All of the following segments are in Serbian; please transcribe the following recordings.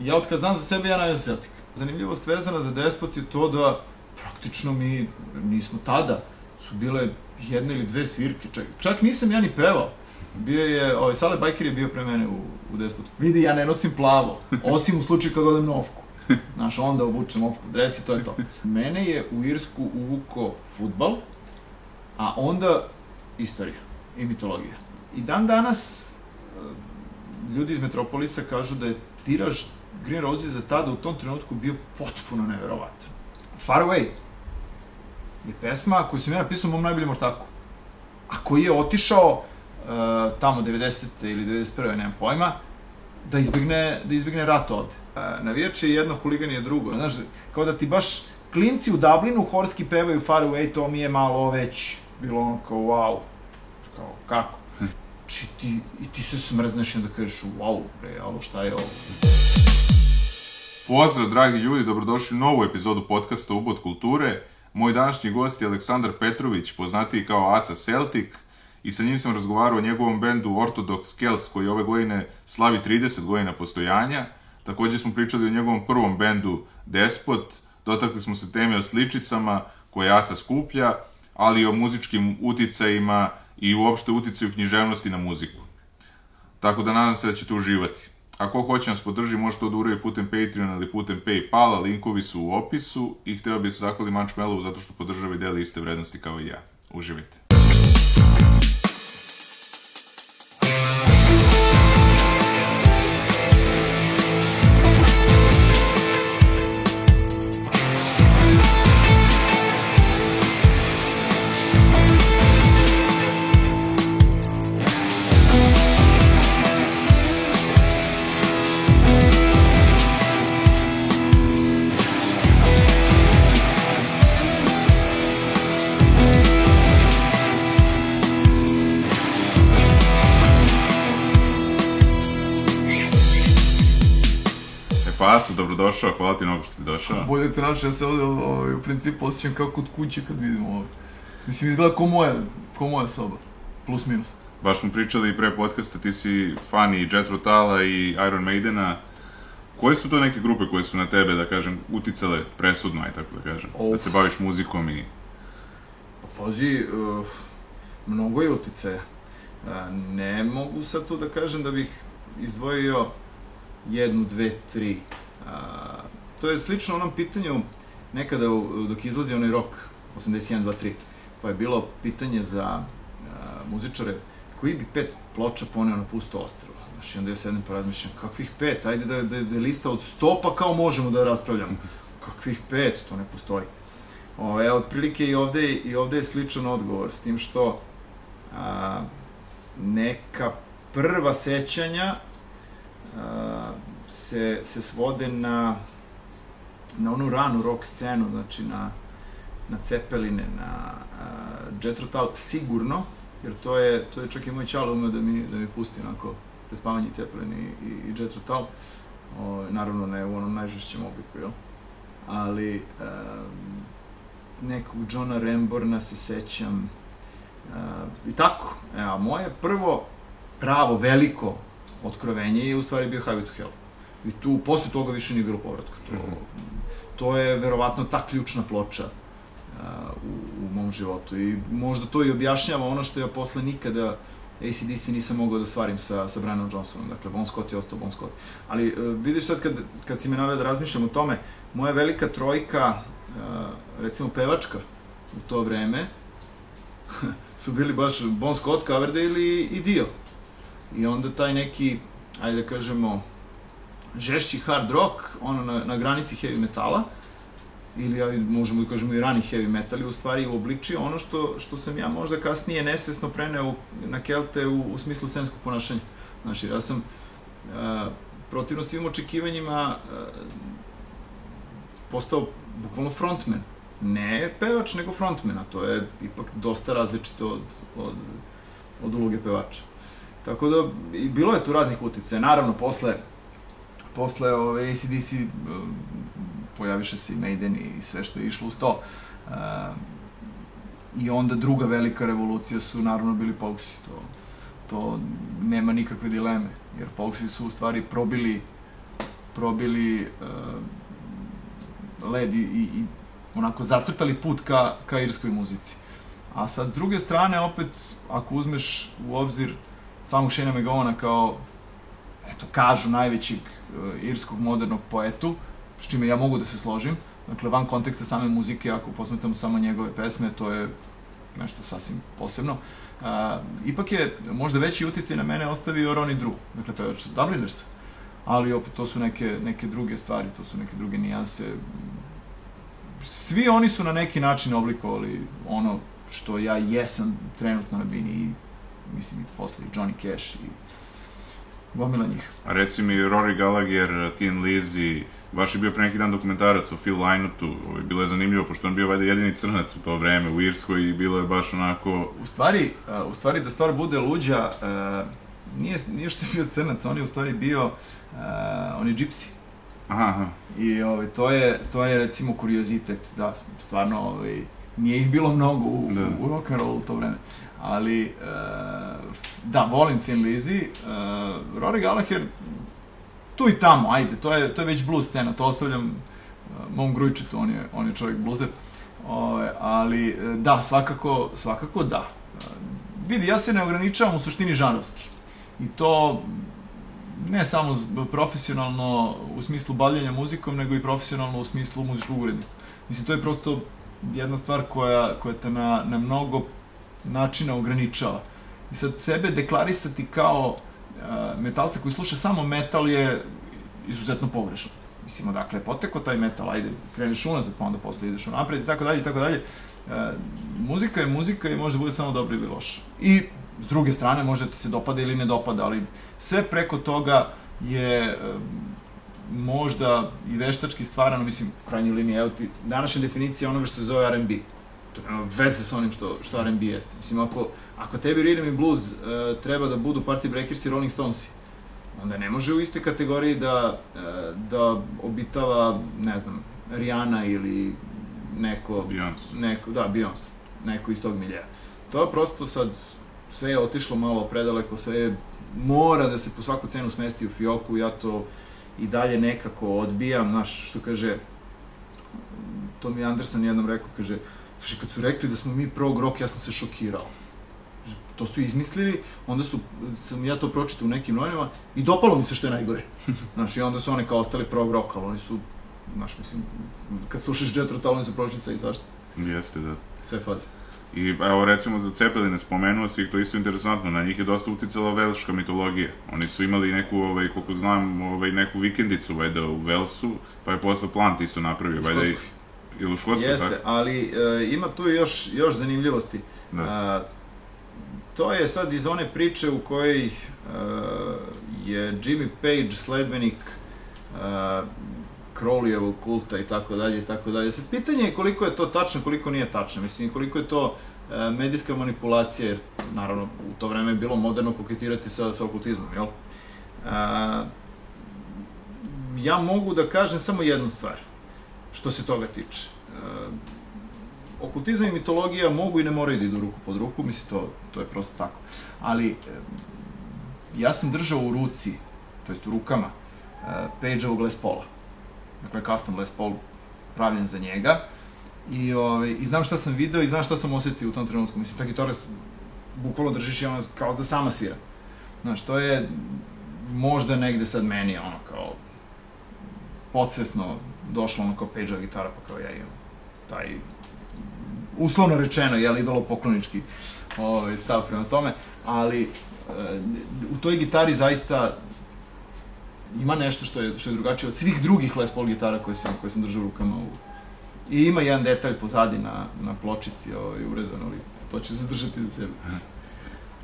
ja od kad znam za sebe, ja navijam za Celtic. Zanimljivost vezana za Despot je to da praktično mi nismo tada, su bile jedne ili dve svirke, čak, čak nisam ja ni pevao. Bio je, ovaj, Sale Bajker je bio pre mene u, u Despotu. Vidi, ja ne nosim plavo, osim u slučaju kad odem na ofku. Znaš, onda obučem ofku, dres i to je to. Mene je u Irsku uvuko futbal, a onda istorija i mitologija. I dan danas eh, ljudi iz Metropolisa kažu da je tiraž Green Roses za tada u tom trenutku bio potpuno neverovatan. Far Away je pesma koju sam ja napisao u mom najboljem ortaku, a koji je otišao uh, tamo 90. ili 91. nemam pojma, da izbegne, da izbegne rat ovde. Uh, navijač je jedno, huligan je drugo. Znaš, kao da ti baš klinci u Dublinu horski pevaju Far Away, to mi je malo već bilo ono kao wow. Kao, kako? Či ti, i ti se smrzneš i onda kažeš wow, bre, ovo šta je ovo? Pozdrav, dragi ljudi, dobrodošli u novu epizodu podcasta Ubod kulture. Moj današnji gost je Aleksandar Petrović, poznatiji kao Aca Celtic, i sa njim sam razgovarao o njegovom bendu Orthodox Celts, koji ove godine slavi 30 godina postojanja. Takođe smo pričali o njegovom prvom bendu Despot, dotakli smo se teme o sličicama koje Aca skuplja, ali i o muzičkim uticajima i uopšte uticaju književnosti na muziku. Tako da nadam se da ćete uživati. Ako hoće nas podrži, možete to da uradi putem Patreon ili putem Paypala, linkovi su u opisu i hteo bih se zahvali Manchmellovu zato što podržava i deli iste vrednosti kao i ja. Uživajte. Dobrodošao, hvala ti mnogo što si došao. Bolje te naše, ja se ovde ovaj, u principu osjećam kao kod kuće kad vidim ovo. Mislim, izgleda ko moja, ko moja soba. Plus minus. Baš smo pričali i pre podcasta, ti si fan i Jet Rotala i Iron Maidena. Koje su to neke grupe koje su na tebe, da kažem, uticale presudno, aj tako da kažem? Of. Da se baviš muzikom i... Pa pazi, uh, mnogo je uticaja. Uh, ne mogu sad tu da kažem da bih izdvojio jednu, dve, tri. Uh, to je slično onom pitanju nekada u- dok izlazi onaj rock 81, 2, 3. Pa je bilo pitanje za uh, muzičare koji bi pet ploča poneo na pusto ostrvo. Znaš, i onda ja sedem pa razmišljam, kakvih pet? Ajde da, da, da je lista od sto, pa kao možemo da raspravljamo. Kakvih pet? To ne postoji. Ove, evo, otprilike i ovde, i ovde je sličan odgovor, s tim što a, neka prva sećanja a, se, se svode na, na onu ranu rock scenu, znači na, na Cepeline, na uh, Jet Rotal, sigurno, jer to je, to je čak i moj čalo umeo da mi, da mi pusti onako prespavanje Cepelin i, i, i Jet Rotal. O, naravno ne u onom najžešćem obliku, jel? Ali um, nekog Johna Remborna se sećam uh, i tako. E, a moje prvo pravo, veliko otkrovenje je u stvari bio Highway to Hell. I tu, posle toga više nije bilo povratka. To, to je verovatno ta ključna ploča uh, u, u mom životu. I možda to i objašnjava ono što ja posle nikada ACDC nisam mogao da stvarim sa, sa Brianom Johnsonom. Dakle, Bon Scott je ostao Bon Scott. Ali uh, vidiš sad kad, kad si me naveo da razmišljam o tome, moja velika trojka, uh, recimo pevačka u to vreme, su bili baš Bon Scott, Coverdale i, i Dio. I onda taj neki, ajde da kažemo, žešći hard rock, ono na, na granici heavy metala, ili ajde, možemo da kažemo i rani heavy metal, je u stvari uobličio ono što, što sam ja možda kasnije nesvesno preneo u- na Kelte u, u smislu scenskog ponašanja. Znači, ja sam uh, protivno svim očekivanjima uh, postao bukvalno frontman. Ne pevač, nego frontman, a to je ipak dosta različito od, od, od uloge pevača. Tako da, i bilo je tu raznih uticaja. Naravno, posle, posle ove ACDC um, pojaviše se i Maiden i sve što je išlo uz to. Uh, I onda druga velika revolucija su naravno bili Poguesi. To, to nema nikakve dileme, jer Poguesi su u stvari probili probili uh, led i, i, i onako zacrtali put ka, ka irskoj muzici. A sad, s druge strane, opet, ako uzmeš u obzir samog Shane McGovana kao, eto, kažu, najvećeg uh, irskog modernog poetu, s čime ja mogu da se složim, dakle, van konteksta same muzike, ako posmetamo samo njegove pesme, to je nešto sasvim posebno. Uh, ipak je možda veći uticaj na mene ostavio Ronnie Drew, dakle, pevač Dubliners, ali opet to su neke, neke druge stvari, to su neke druge nijanse. Svi oni su na neki način oblikovali ono što ja jesam trenutno na bini i mislim i posle Johnny Cash i gomila njih. A reci mi, Rory Gallagher, Tin Lizzy, baš je bio pre neki dan dokumentarac o Phil Lynottu, ovaj, bilo je zanimljivo, pošto on bio valjda jedini crnac u to vreme u Irskoj i bilo je baš onako... U stvari, uh, u stvari da stvar bude luđa, uh, nije, nije što je bio crnac, on je u stvari bio, uh, on je džipsi. Aha, aha. I ovaj, to, je, to je recimo kuriozitet, da, stvarno, ovaj, nije ih bilo mnogo u, Da. u rock'n'rollu u to vreme. Ali, uh, da, volim Thin Lizzy, uh, Rory Gallagher, tu i tamo, ajde, to je, to je već blues scena, to ostavljam uh, mom Grujčetu, on je, on je čovjek bluzer. Ove, ali, e, da, svakako, svakako da. Vidi, ja se ne ograničavam u suštini žanrovski. I to ne samo profesionalno u smislu bavljenja muzikom, nego i profesionalno u smislu muzičkog urednika. Mislim, to je prosto jedna stvar koja, koja te na, na mnogo načina ograničava. I sad sebe deklarisati kao uh, metalca koji sluša samo metal je izuzetno pogrešno. Mislim, odakle je poteko taj metal, ajde, kreneš unazad, pa onda posle ideš unapred i tako dalje i tako dalje. E, muzika je muzika i može da bude samo dobra ili loša. I s druge strane može da ti se dopada ili ne dopada, ali sve preko toga je e, možda i veštački stvarano, mislim, u krajnjoj liniji, evo ti, današnja definicija onoga što se zove R&B. To nema veze sa onim što, što R&B jeste. Mislim, ako, ako tebi rhythm i blues e, treba da budu Party Breakers i Rolling Stonesi, onda ne može u istoj kategoriji da, e, da obitava, ne znam, Rihanna ili neko... Beyoncé. Neko, da, Beyoncé. Neko iz tog miljeja. To je prosto sad, sve je otišlo malo predaleko, sve je, mora da se po svaku cenu smesti u fioku, ja to i dalje nekako odbijam, znaš, što kaže, to mi je Anderson jednom rekao, kaže, kaže, kad su rekli da smo mi prog rock, ja sam se šokirao. Kaže, To su izmislili, onda su, sam ja to pročitao u nekim novinama i dopalo mi se što je najgore. Znaš, i onda su oni kao ostali prog rock, ali oni su, znaš, mislim, kad slušaš Jet Rotal, oni su prošli sve i zašto, Jeste, da. sve faze. I evo recimo za Cepeline spomenuo si ih, to isto interesantno, na njih je dosta uticala velška mitologija. Oni su imali neku, ovaj, koliko znam, ovaj, neku vikendicu valjda u Velsu, pa je posle Plant isto napravio, valjda i, Škotskoj. Ili u Škotskoj, Jeste, tako? ali e, ima tu još, još zanimljivosti. Da. A, to je sad iz one priče u kojoj e, je Jimmy Page sledbenik e, Crowleyevog kulta i tako dalje i tako dalje. Sad pitanje je koliko je to tačno, koliko nije tačno. Mislim, koliko je to e, medijska manipulacija, jer naravno u to vreme je bilo moderno koketirati sa, sa okultizmom, jel? A, ja mogu da kažem samo jednu stvar, što se toga tiče. E, okultizam i mitologija mogu i ne moraju da idu ruku pod ruku, mislim, to, to je prosto tako. Ali, e, ja sam držao u ruci, to jest u rukama, e, Page-ovog Les Paula. Dakle, custom Les Paul pravljen za njega. I, ovaj, I znam šta sam video i znam šta sam osetio u tom trenutku. Mislim, ta gitara s- bukvalno držiš i ono kao da sama svira. Znaš, to je možda negde sad meni ono kao podsvesno došlo ono kao Page-ova gitara, pa kao ja imam taj uslovno rečeno, jel, idolopoklonički ovaj, stav prema tome, ali e, u toj gitari zaista ima nešto što je, što je drugačije od svih drugih Les Paul gitara koje sam, koje sam držao rukama. U... I ima jedan detalj pozadi na, na pločici ovaj, urezan, ali to ću zadržati za sebe.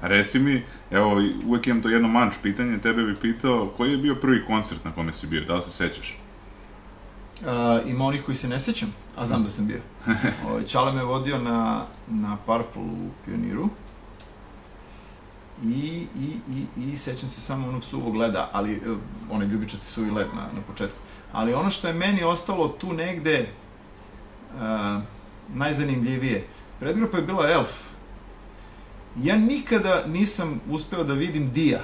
Reci mi, evo, uvek imam to jedno manč pitanje, tebe bi pitao, koji je bio prvi koncert na kome si bio, da li se sećaš? Uh, ima onih koji se ne sećam, a znam da sam bio. Ovaj Čale me vodio na, na Purple u Pioniru. I, i, i, i sećam se samo onog suvog leda, ali uh, onaj ljubičasti suvi led na, na početku. Ali ono što je meni ostalo tu negde uh, najzanimljivije, predgrupa je bila Elf. Ja nikada nisam uspeo da vidim Dija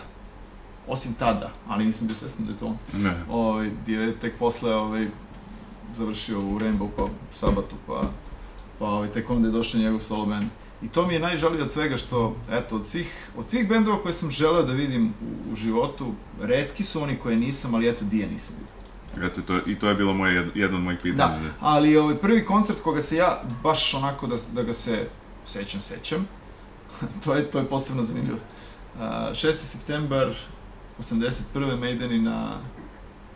osim tada, ali nisam bio svestan da je to on. Ne. Ovaj, gdje je tek posle ovaj, završio u Rainbow, pa Sabatu, pa, pa ovaj, tek onda je došao njegov solo band. I to mi je najžalije od svega što, eto, od svih, od svih bendova koje sam želeo da vidim u, u životu, redki su oni koje nisam, ali eto, Dija nisam vidio. Eto, to, i to je bilo moje, jed- jedno od mojih pitanja. Da, ali ovaj prvi koncert koga se ja baš onako da, da ga se sećam, sećam, to je, to je posebno zanimljivost. Uh, 6. septembar 81. Maideni na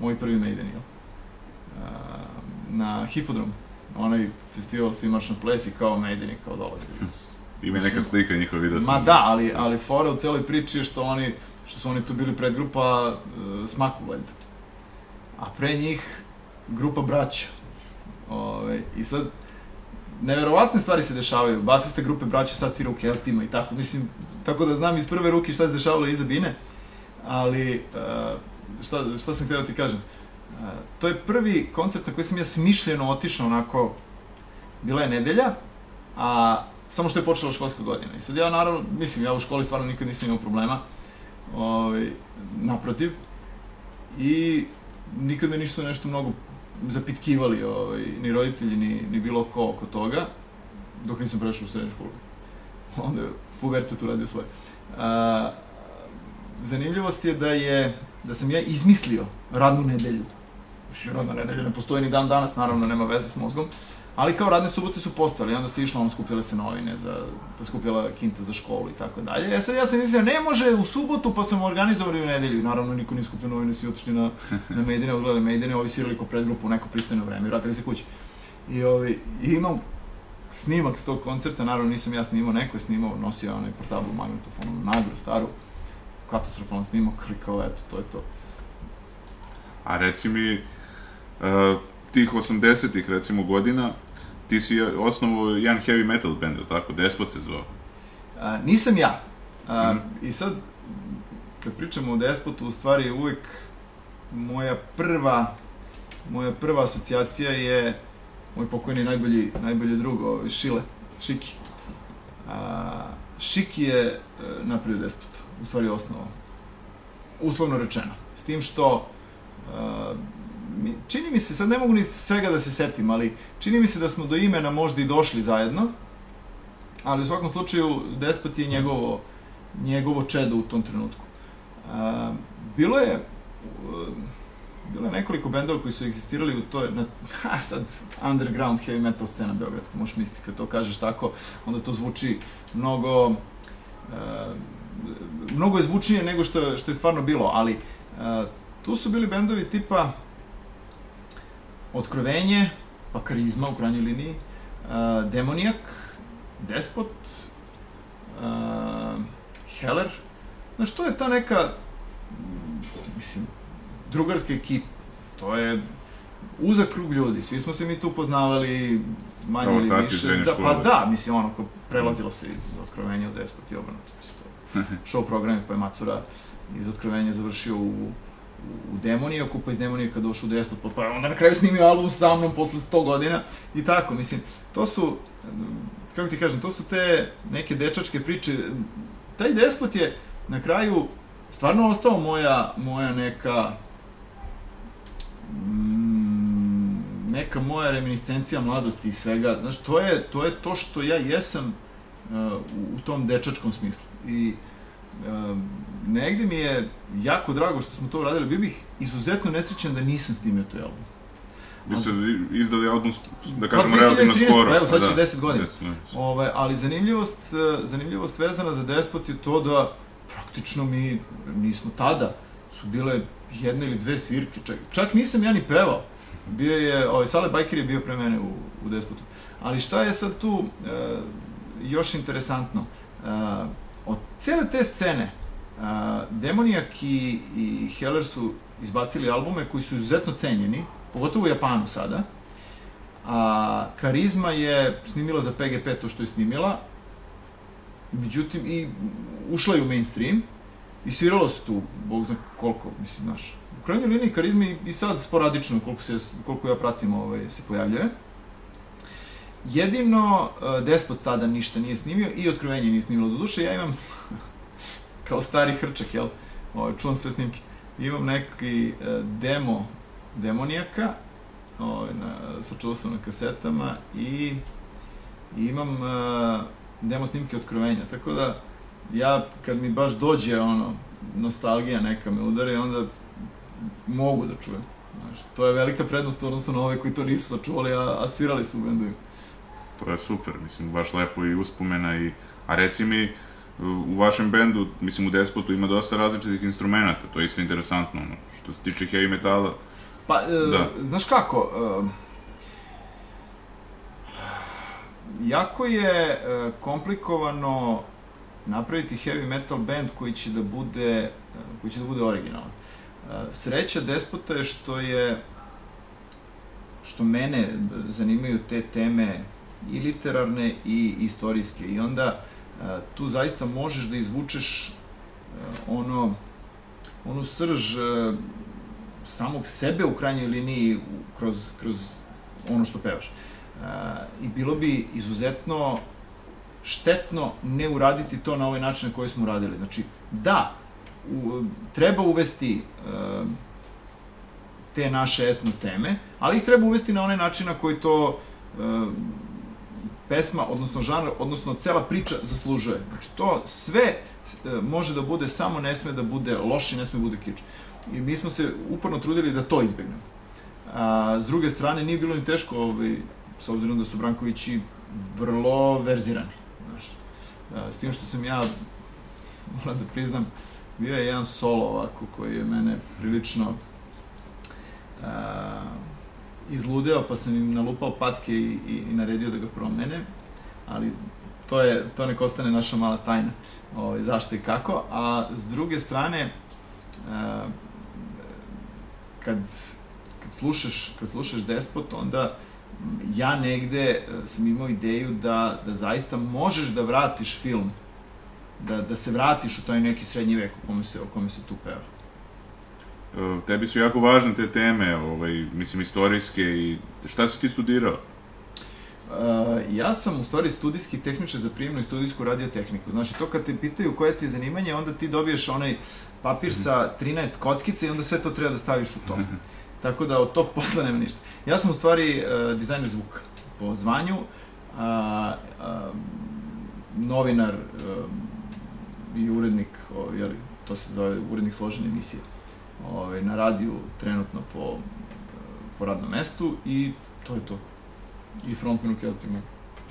moj prvi Maideni, jel? Uh, na Hipodromu. Onaj festival svi marš na ples i kao Maideni kao dolazi. Ima i neka slika njihova video sam. Ma da, ali, ali fora u celoj priči je što oni, što su oni tu bili predgrupa uh, Smaku, valjda. A pre njih grupa Braća. Ove, I sad, neverovatne stvari se dešavaju. Basiste grupe Braća sad svira u Keltima i tako. Mislim, tako da znam iz prve ruke šta se dešavalo iza Bine. Ali, uh, šta, šta sam htio da ti kažem? Uh, to je prvi koncert na koji sam ja smišljeno otišao onako, bila je nedelja, a samo što je počela školska godina. I sad ja naravno, mislim, ja u školi stvarno nikad nisam imao problema, ovaj, naprotiv, i nikad me nisu nešto mnogo zapitkivali, ovaj, ni roditelji, ni, ni bilo ko oko toga, dok nisam prešao u srednju školu. Onda je pubertet uradio svoje. A, zanimljivost je da je, da sam ja izmislio radnu nedelju. Mislim, radna nedelja ne postoji ni dan danas, naravno, nema veze s mozgom. Ali kao radne subote su postale, i onda se išla, on skupila se novine, za, pa skupila kinta za školu i tako dalje. E sad ja sam mislio, ne može u subotu, pa smo organizovali u nedelju. Naravno, niko nije skupio novine, svi otišli na, na Mejdine, odgledali Mejdine, ovi svirali ko predgrupu u neko pristojno vreme i vratili se kući. I, ovi, i imam snimak s tog koncerta, naravno nisam ja snimao, neko je snimao, nosio onaj portablu magnetofonu, nagru, staru, katastrofalan snimak, ali kao, eto, to je to. A reci mi, uh, tih 80-ih recimo godina, ti si osnovu jedan heavy metal band, tako? Despot se zvao. A, nisam ja. A, Mhm. I sad, kad pričamo o despotu, u stvari uvek moja prva, moja prva asocijacija je moj pokojni najbolji, najbolji drug, ovaj, Šile, Šiki. A, Šiki je e, napravio despot, u stvari osnovao. Uslovno rečeno. S tim što a, mi, čini mi se, sad ne mogu ni svega da se setim, ali čini mi se da smo do imena možda i došli zajedno, ali u svakom slučaju Despot je njegovo, njegovo čedo u tom trenutku. A, bilo je bilo je nekoliko bendova koji su egzistirali u toj, na, ha, sad, underground heavy metal scena beogradska, možeš misliti, kad to kažeš tako, onda to zvuči mnogo, mnogo je zvučnije nego što, što je stvarno bilo, ali uh, tu su bili bendovi tipa Otkrovenje, pa Karizma u krajnjoj liniji, uh, Demonijak, Despot, uh, Heller. Znaš, to je ta neka, mislim, drugarska ekipa. To je uzak krug ljudi. Svi smo se mi tu poznavali manje ili Ortaci iz više. Da, pa da, mislim, ono, ko prelazilo se iz Otkrovenja u Despot i obrnuto. Mislim, to show programe, pa je Macura iz Otkrovenja završio u u Demonijaku, pa iz Demonijaka došao u Despot, pa je onda na kraju snimio album sa mnom posle 100 godina i tako, mislim, to su, kako ti kažem, to su te neke dečačke priče. Taj Despot je na kraju stvarno ostao moja, moja neka mm, neka moja reminiscencija mladosti i svega. Znaš, to je to, je to što ja jesam uh, u, u tom dečačkom smislu. I um, negde mi je jako drago što smo to uradili. Bio bih izuzetno nesrećan da nisam snimio taj album. Vi ste izdali album, da Pa, kažemo, relativno 2013, skoro. pa evo, sad Da. će 10 godina. Deset, da. Ove, ali zanimljivost, e, zanimljivost vezana za Despot je to da praktično mi nismo tada, su bile jedna ili dve svirke, čak, čak nisam ja ni pevao. Bio je, ovaj, Sale Bajker je bio pre mene u, u Despotu. Ali šta je sad tu e, još interesantno? E, od cele te scene, e, Demonijak i, i Heller su izbacili albume koji su izuzetno cenjeni, pogotovo u Japanu sada, A Karizma je snimila za PGP to što je snimila, međutim i ušla je u mainstream i sviralo se tu, bog zna koliko, mislim, znaš. U krajnjoj liniji Karizmi i sad sporadično, koliko, se, koliko ja pratim, ovaj, se pojavljuje. Jedino uh, Despot tada ništa nije snimio i Otkrovenje nije snimilo. Doduše, ja imam kao stari hrčak, jel? ovaj, čuvam sve snimke. Imam neki uh, demo demonijaka, ovaj, na, sačuvao sam na kasetama i, i imam uh, demo snimke otkrovenja, tako da ja kad mi baš dođe ono, nostalgija neka me udari, onda mogu da čujem. Znaš, to je velika prednost odnosno na ove koji to nisu sačuvali, a, a svirali su u bendu. To je super, mislim, baš lepo i uspomena i... A reci mi, u vašem bendu, mislim u Despotu ima dosta različitih instrumenta, to je isto interesantno, ono, što se tiče heavy metala. Pa, e, da. znaš kako, e, jako je e, komplikovano napraviti heavy metal band koji će da bude, e, koji će da bude originalan. E, sreća Despota je što je što mene zanimaju te teme i literarne i istorijske i onda tu zaista možeš da izvučeš ono onu srž samog sebe u krajnjoj liniji kroz, kroz ono što pevaš. I bilo bi izuzetno štetno ne uraditi to na ovaj način na koji smo uradili. Znači, da, u, treba uvesti te naše etno teme, ali ih treba uvesti na onaj način na koji to pesma, odnosno žanr, odnosno cela priča zaslužuje. Znači, to sve uh, može da bude, samo ne sme da bude loši, ne sme da bude kič. I mi smo se uporno trudili da to izbegnemo. A, s druge strane, nije bilo ni teško, ovaj, s obzirom da su Brankovići vrlo verzirani. Znaš, s tim što sam ja, moram da priznam, bio je jedan solo ovako koji je mene prilično uh, izludeo, pa sam im nalupao packe i, i, i naredio da ga promene, ali to je, to nek ostane naša mala tajna, ovaj, zašto i kako, a s druge strane, uh, kad, kad slušaš, kad slušaš Despot, onda ja negde e, sam imao ideju da, da zaista možeš da vratiš film, da, da se vratiš u taj neki srednji vek u kome se, o kome se tu peva. E, tebi su jako važne te teme, ovaj, mislim, istorijske i šta si ti studirao? Uh, ja sam u stvari studijski tehničar za prijemnu i studijsku radiotehniku. Znači, to kad te pitaju koje ti je zanimanje, onda ti dobiješ onaj papir sa 13 kockice i onda sve to treba da staviš u to. Tako da od tog posla nema ništa. Ja sam u stvari uh, dizajner zvuka po zvanju, a, a, novinar uh, i urednik, o, jeli, to se zove urednik složene emisije, ovaj, na radiju trenutno po, po radnom mestu i to je to. I frontman u Keltima.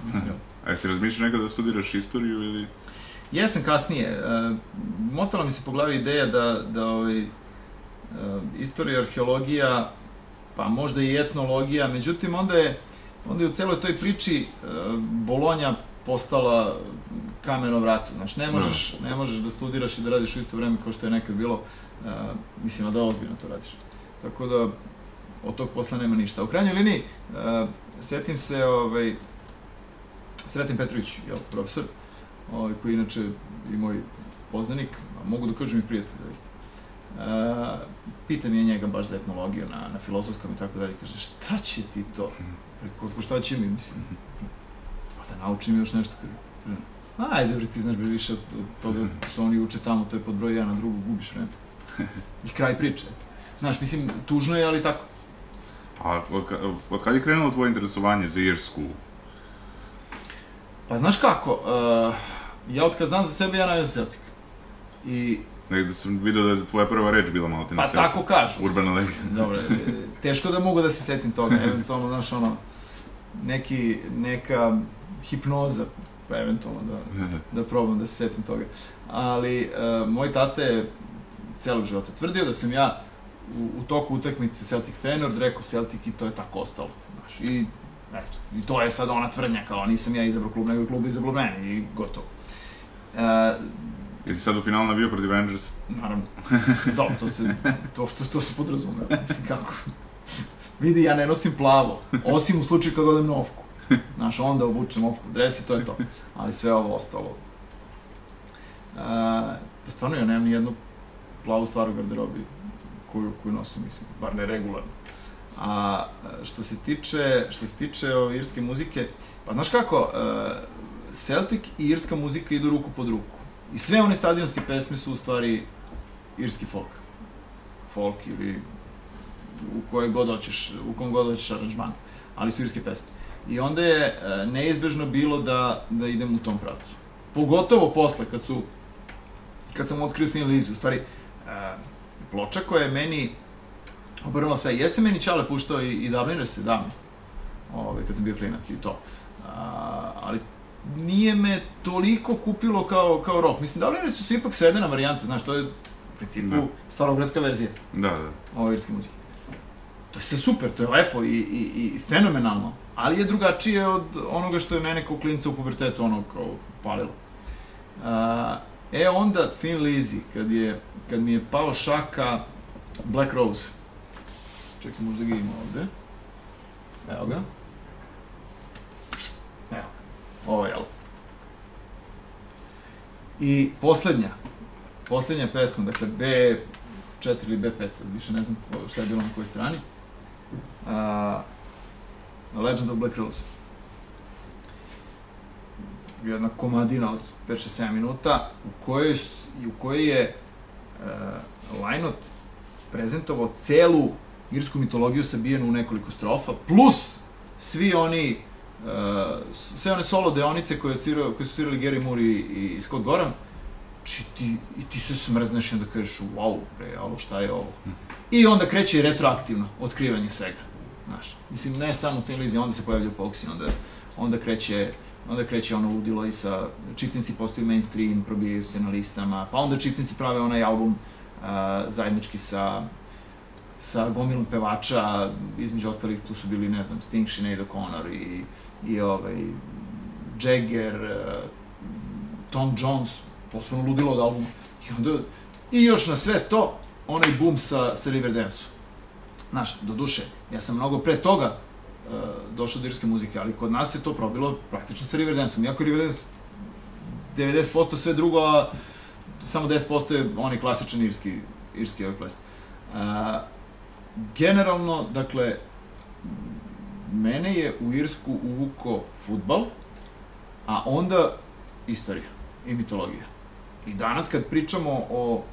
Mislim, A jesi razmišljao nekada da studiraš istoriju ili... Jesam kasnije. Uh, motala mi se po glavi ideja da, da ovaj, Eh, istorija, arheologija, pa možda i etnologija, međutim onda je, onda je u celoj toj priči eh, Bolonja postala kamen o vratu. Znači, ne možeš, ne možeš da studiraš i da radiš u isto vreme kao što je nekad bilo, mislim da ozbiljno to radiš. Tako da, od tog posla nema ništa. U krajnjoj liniji, uh, setim se, ovaj, Sretim Petrović, jel, profesor, ovaj, koji inače i moj poznanik, a mogu da kažem i prijatelj, zaista. Uh, pitam je njega baš za etnologiju na, na filozofskom i tako dalje, kaže, šta će ti to? Rekao, šta će mi, mislim? Pa da naučim još nešto, kaže, ajde, bre, ti znaš bre više od toga što oni uče tamo, to je pod broj 1, na drugu gubiš vreme. I kraj priče. Znaš, mislim, tužno je, ali tako. A od, od kada je krenulo tvoje interesovanje za Irsku? Pa znaš kako, uh, ja od kad znam za sebe, ja navijam Celtic. I Negde sam vidio da je tvoja prva reč bila malo te Pa tako kažu. Urbana legenda. Dobro, teško da mogu da se setim toga, eventualno, znaš, ono, neki, neka hipnoza, pa eventualno da, da probam da se setim toga. Ali, uh, moj tata je celog života tvrdio da sam ja u, u toku utakmice Celtic Feyenoord rekao Celtic i to je tako ostalo. Znaš, i, eto, i to je sad ona tvrdnja, kao nisam ja izabrao klub, nego je klub izabrao mene i gotovo. Uh, Jesi sad u finalu nabio protiv Rangers? Naravno. Dobro, to se, to, to, to se podrazume. Mislim, kako? Vidi, ja ne nosim plavo, osim u slučaju kad odem na ofku. Znaš, onda obučem ofku dres i to je to. Ali sve ovo ostalo. Uh, pa stvarno ja nemam ni jednu plavu stvar u garderobi koju, koju nosim, mislim, bar ne regularno. A što se tiče, što se tiče o, irske muzike, pa znaš kako, uh, Celtic i irska muzika idu ruku pod ruku. I sve one stadionske pesme su u stvari irski folk. Folk ili u kojoj god hoćeš, u kom god hoćeš aranžman, ali su irske pesme. I onda je e, neizbežno bilo da, da idem u tom pravcu. Pogotovo posle, kad su, kad sam otkrio Thin Lizzy, u stvari, e, ploča koja je meni obrnula sve. Jeste meni Čale puštao i, i Dubliners se davno, ove, kad sam bio klinac i to. A, ali nije me toliko kupilo kao, kao rock. Mislim, Dubliners su ipak svedena varijanta, znaš, to je u principu Da. starogradska verzija Da, da. ove irske muzike. To je sve super, to je lepo i, i, i fenomenalno, ali je drugačije od onoga što je mene kao klinca u pubertetu ono kao palilo. A, e onda Thin Lizzy, kad, je, kad mi je pao šaka Black Rose. Ček sam možda ga ima ovde. Evo ga. Evo ga. Ovo je jel. I poslednja, poslednja pesma, dakle B4 ili B5, sad više ne znam šta je bilo na kojoj strani. Uh, Legend of Black Rose. Jedna komadina od 5-7 minuta u kojoj, u kojoj je uh, Lajnot prezentovao celu irsku mitologiju sabijenu u nekoliko strofa, plus svi oni uh, sve one solo deonice koje, svirao, koje su svirali Gary Moore i, i Scott Gorham, či ti, i ti se smrzneš i onda kažeš, wow, bre, ovo šta je ovo? I onda kreće retroaktivno otkrivanje svega. Znaš, mislim, ne samo Thin Lizzy, onda se pojavlja Poxy, onda, onda kreće onda kreće ono ludilo i sa Chieftainsi postaju mainstream, probijaju se na listama, pa onda Chieftainsi prave onaj album uh, zajednički sa sa gomilom pevača, između ostalih tu su bili, ne znam, Sting, Sinead O'Connor i, i ovaj, Jagger, uh, Tom Jones, potpuno ludilo od albuma. I onda, i još na sve to, onaj boom sa, sa Riverdance-u. Znaš, do duše, ja sam mnogo pre toga uh, došao do irske muzike, ali kod nas se to probilo praktično sa Riverdance-om. Iako Riverdance 90% sve drugo, a samo 10% je onaj klasičan irski, irski ovaj ples. Uh, generalno, dakle, mene je u Irsku uvuko futbal, a onda istorija i mitologija. I danas kad pričamo o,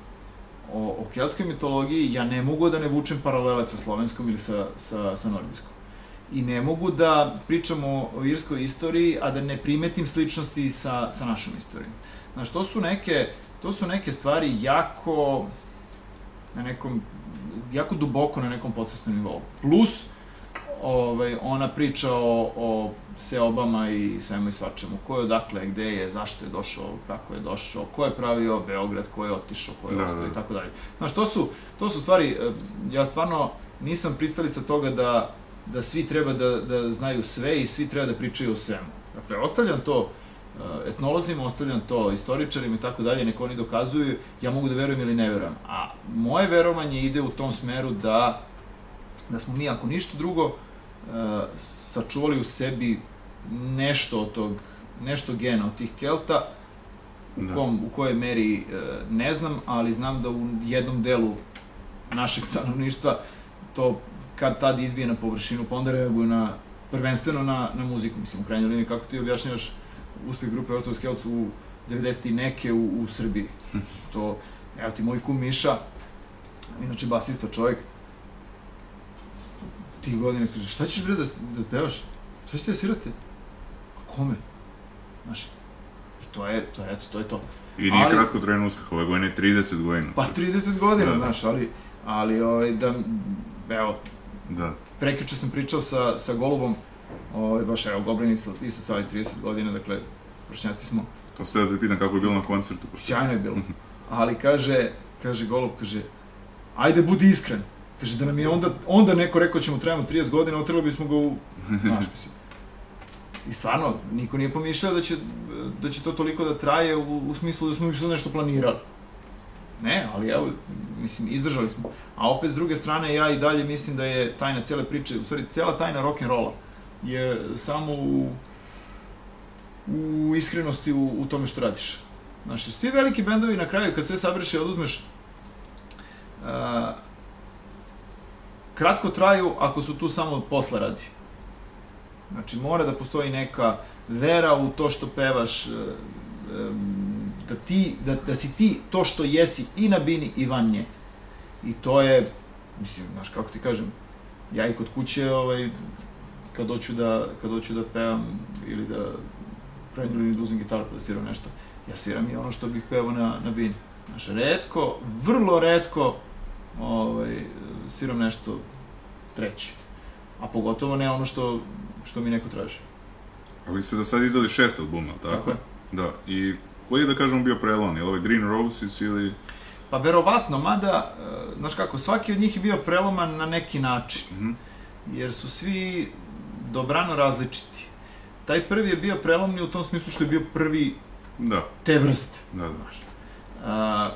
o, o keltskoj mitologiji, ja ne mogu da ne vučem paralele sa slovenskom ili sa, sa, sa nordijskom. I ne mogu da pričamo o irskoj istoriji, a da ne primetim sličnosti sa, sa našom istorijom. Znaš, to su neke, to su neke stvari jako, na nekom, jako duboko na nekom posvestnom nivou. Plus, ovaj, ona priča o, o seobama i svemu i svačemu. Ko je odakle, gde je, zašto je došao, kako je došao, ko je pravio Beograd, ko je otišao, ko je Da, ostao da. i tako dalje. Znaš, to su, to su stvari, eh, ja stvarno nisam pristalica toga da, da svi treba da, da znaju sve i svi treba da pričaju o svemu. Dakle, ostavljam to eh, etnolozima, ostavljam to istoričarima i tako dalje, neko oni dokazuju, ja mogu da verujem ili ne verujem. A moje verovanje ide u tom smeru da, da smo mi, ako ništa drugo, eh, sačuvali u sebi nešto od tog, nešto gena od tih Kelta, u, Da. kom, u kojoj meri e, ne znam, ali znam da u jednom delu našeg stanovništva to kad tad izbije na površinu, pa onda reaguju na, prvenstveno na, na muziku, mislim, u krajnjoj liniji, kako ti objašnjavaš uspeh grupe Orthodox Celts u 90. i neke u, u Srbiji. To, evo ti moj kum Miša, inače basista čovjek, tih godina kaže, šta ćeš bre da, da pevaš? Šta ćete da svirate? Kome? Znaš, i to je, to je, eto, to je to. I nije Ali- kratko trajen uspeh, ove godine je 30 godina. Pa 30 godina, Da, da. znaš, ali, ali ovaj, da, evo, Da. prekjuče sam pričao sa, sa Golubom, ovaj, baš evo, Goblin isto, isto stavi 30 godina, dakle, vršnjaci smo, To ste da te pitam kako je bilo na koncertu. sjajno je bilo, ali kaže, kaže Golub, kaže, ajde budi iskren, kaže da nam je onda, onda neko rekao ćemo trebamo 30 godina, otrali bismo ga u, znaš, mislim, I stvarno, niko nije pomišljao da će, da će to toliko da traje u, u smislu da smo mi nešto planirali. Ne, ali evo, mislim, izdržali smo. A opet, s druge strane, ja i dalje mislim da je tajna cele priče, u stvari, cela tajna rock'n'rolla je samo u, u iskrenosti u, u tome što radiš. Znaš, svi veliki bendovi na kraju, kad sve sabreš i oduzmeš, a, kratko traju ako su tu samo posla radi. Znači, mora da postoji neka vera u to što pevaš, em, da, ti, da, da si ti to što jesi i na bini i van nje. I to je, mislim, znaš, kako ti kažem, ja i kod kuće, ovaj, kad hoću da, kad hoću da pevam ili da pravim ili da uzem gitaru pa da sviram nešto, ja sviram i ono što bih pevao na, na bini. Znaš, redko, vrlo redko, ovaj, sviram nešto treće. A pogotovo ne ono što, što mi neko traži. A vi ste do sad izdali šest albuma, tako? Tako je. Da, i koji je da kažemo bio prelom? Je li ovaj Green Roses ili... Pa verovatno, mada, e, znaš kako, svaki od njih je bio preloman na neki način. Mhm. Jer su svi dobrano različiti. Taj prvi je bio prelomni u tom smislu što je bio prvi Da, te vrste. da, da. Uh,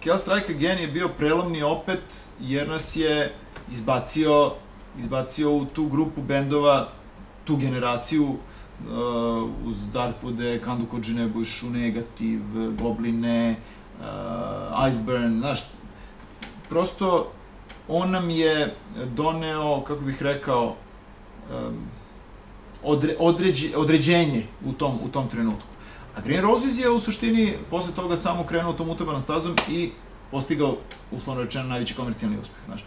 Kill Strike Again je bio prelomni opet jer nas je izbacio, izbacio u tu grupu bendova, tu generaciju uh, uz Darkwoode, Kandu Koji Nebojšu, Negativ, Gobline, uh, Iceburn, znaš, prosto on nam je doneo, kako bih rekao, um, odre, određi, određenje u tom, u tom trenutku. A Green Roses je u suštini posle toga samo krenuo tom utabanom stazom i postigao, uslovno rečeno, najveći komercijalni uspeh, znaš. E,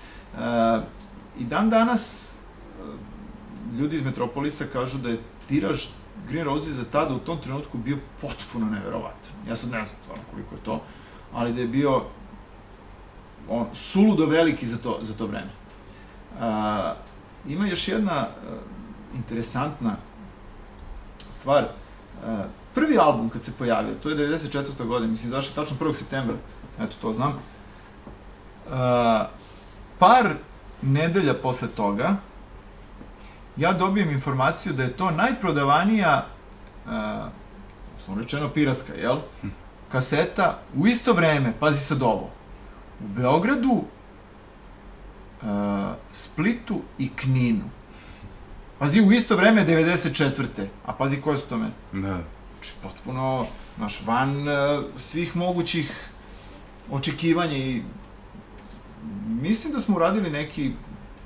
I dan danas e, ljudi iz Metropolisa kažu da je tiraž Green Roses za tada u tom trenutku bio potpuno neverovatan. Ja sad ne znam stvarno koliko je to, ali da je bio on, suludo veliki za to, za to vreme. A, ima još jedna uh, interesantna stvar. Uh, prvi album kad se pojavio, to je 94. godine, mislim, zašao tačno 1. septembra, eto, to znam. Uh, par nedelja posle toga, ja dobijem informaciju da je to najprodavanija, uh, uslovno rečeno piratska, jel? Kaseta u isto vreme, pazi sad ovo, u Beogradu, uh, Splitu i Kninu. Pazi, u isto vreme 94. A pazi koje su to mesta. Da. Znači, potpuno, znaš, van uh, svih mogućih očekivanja i mislim da smo uradili neki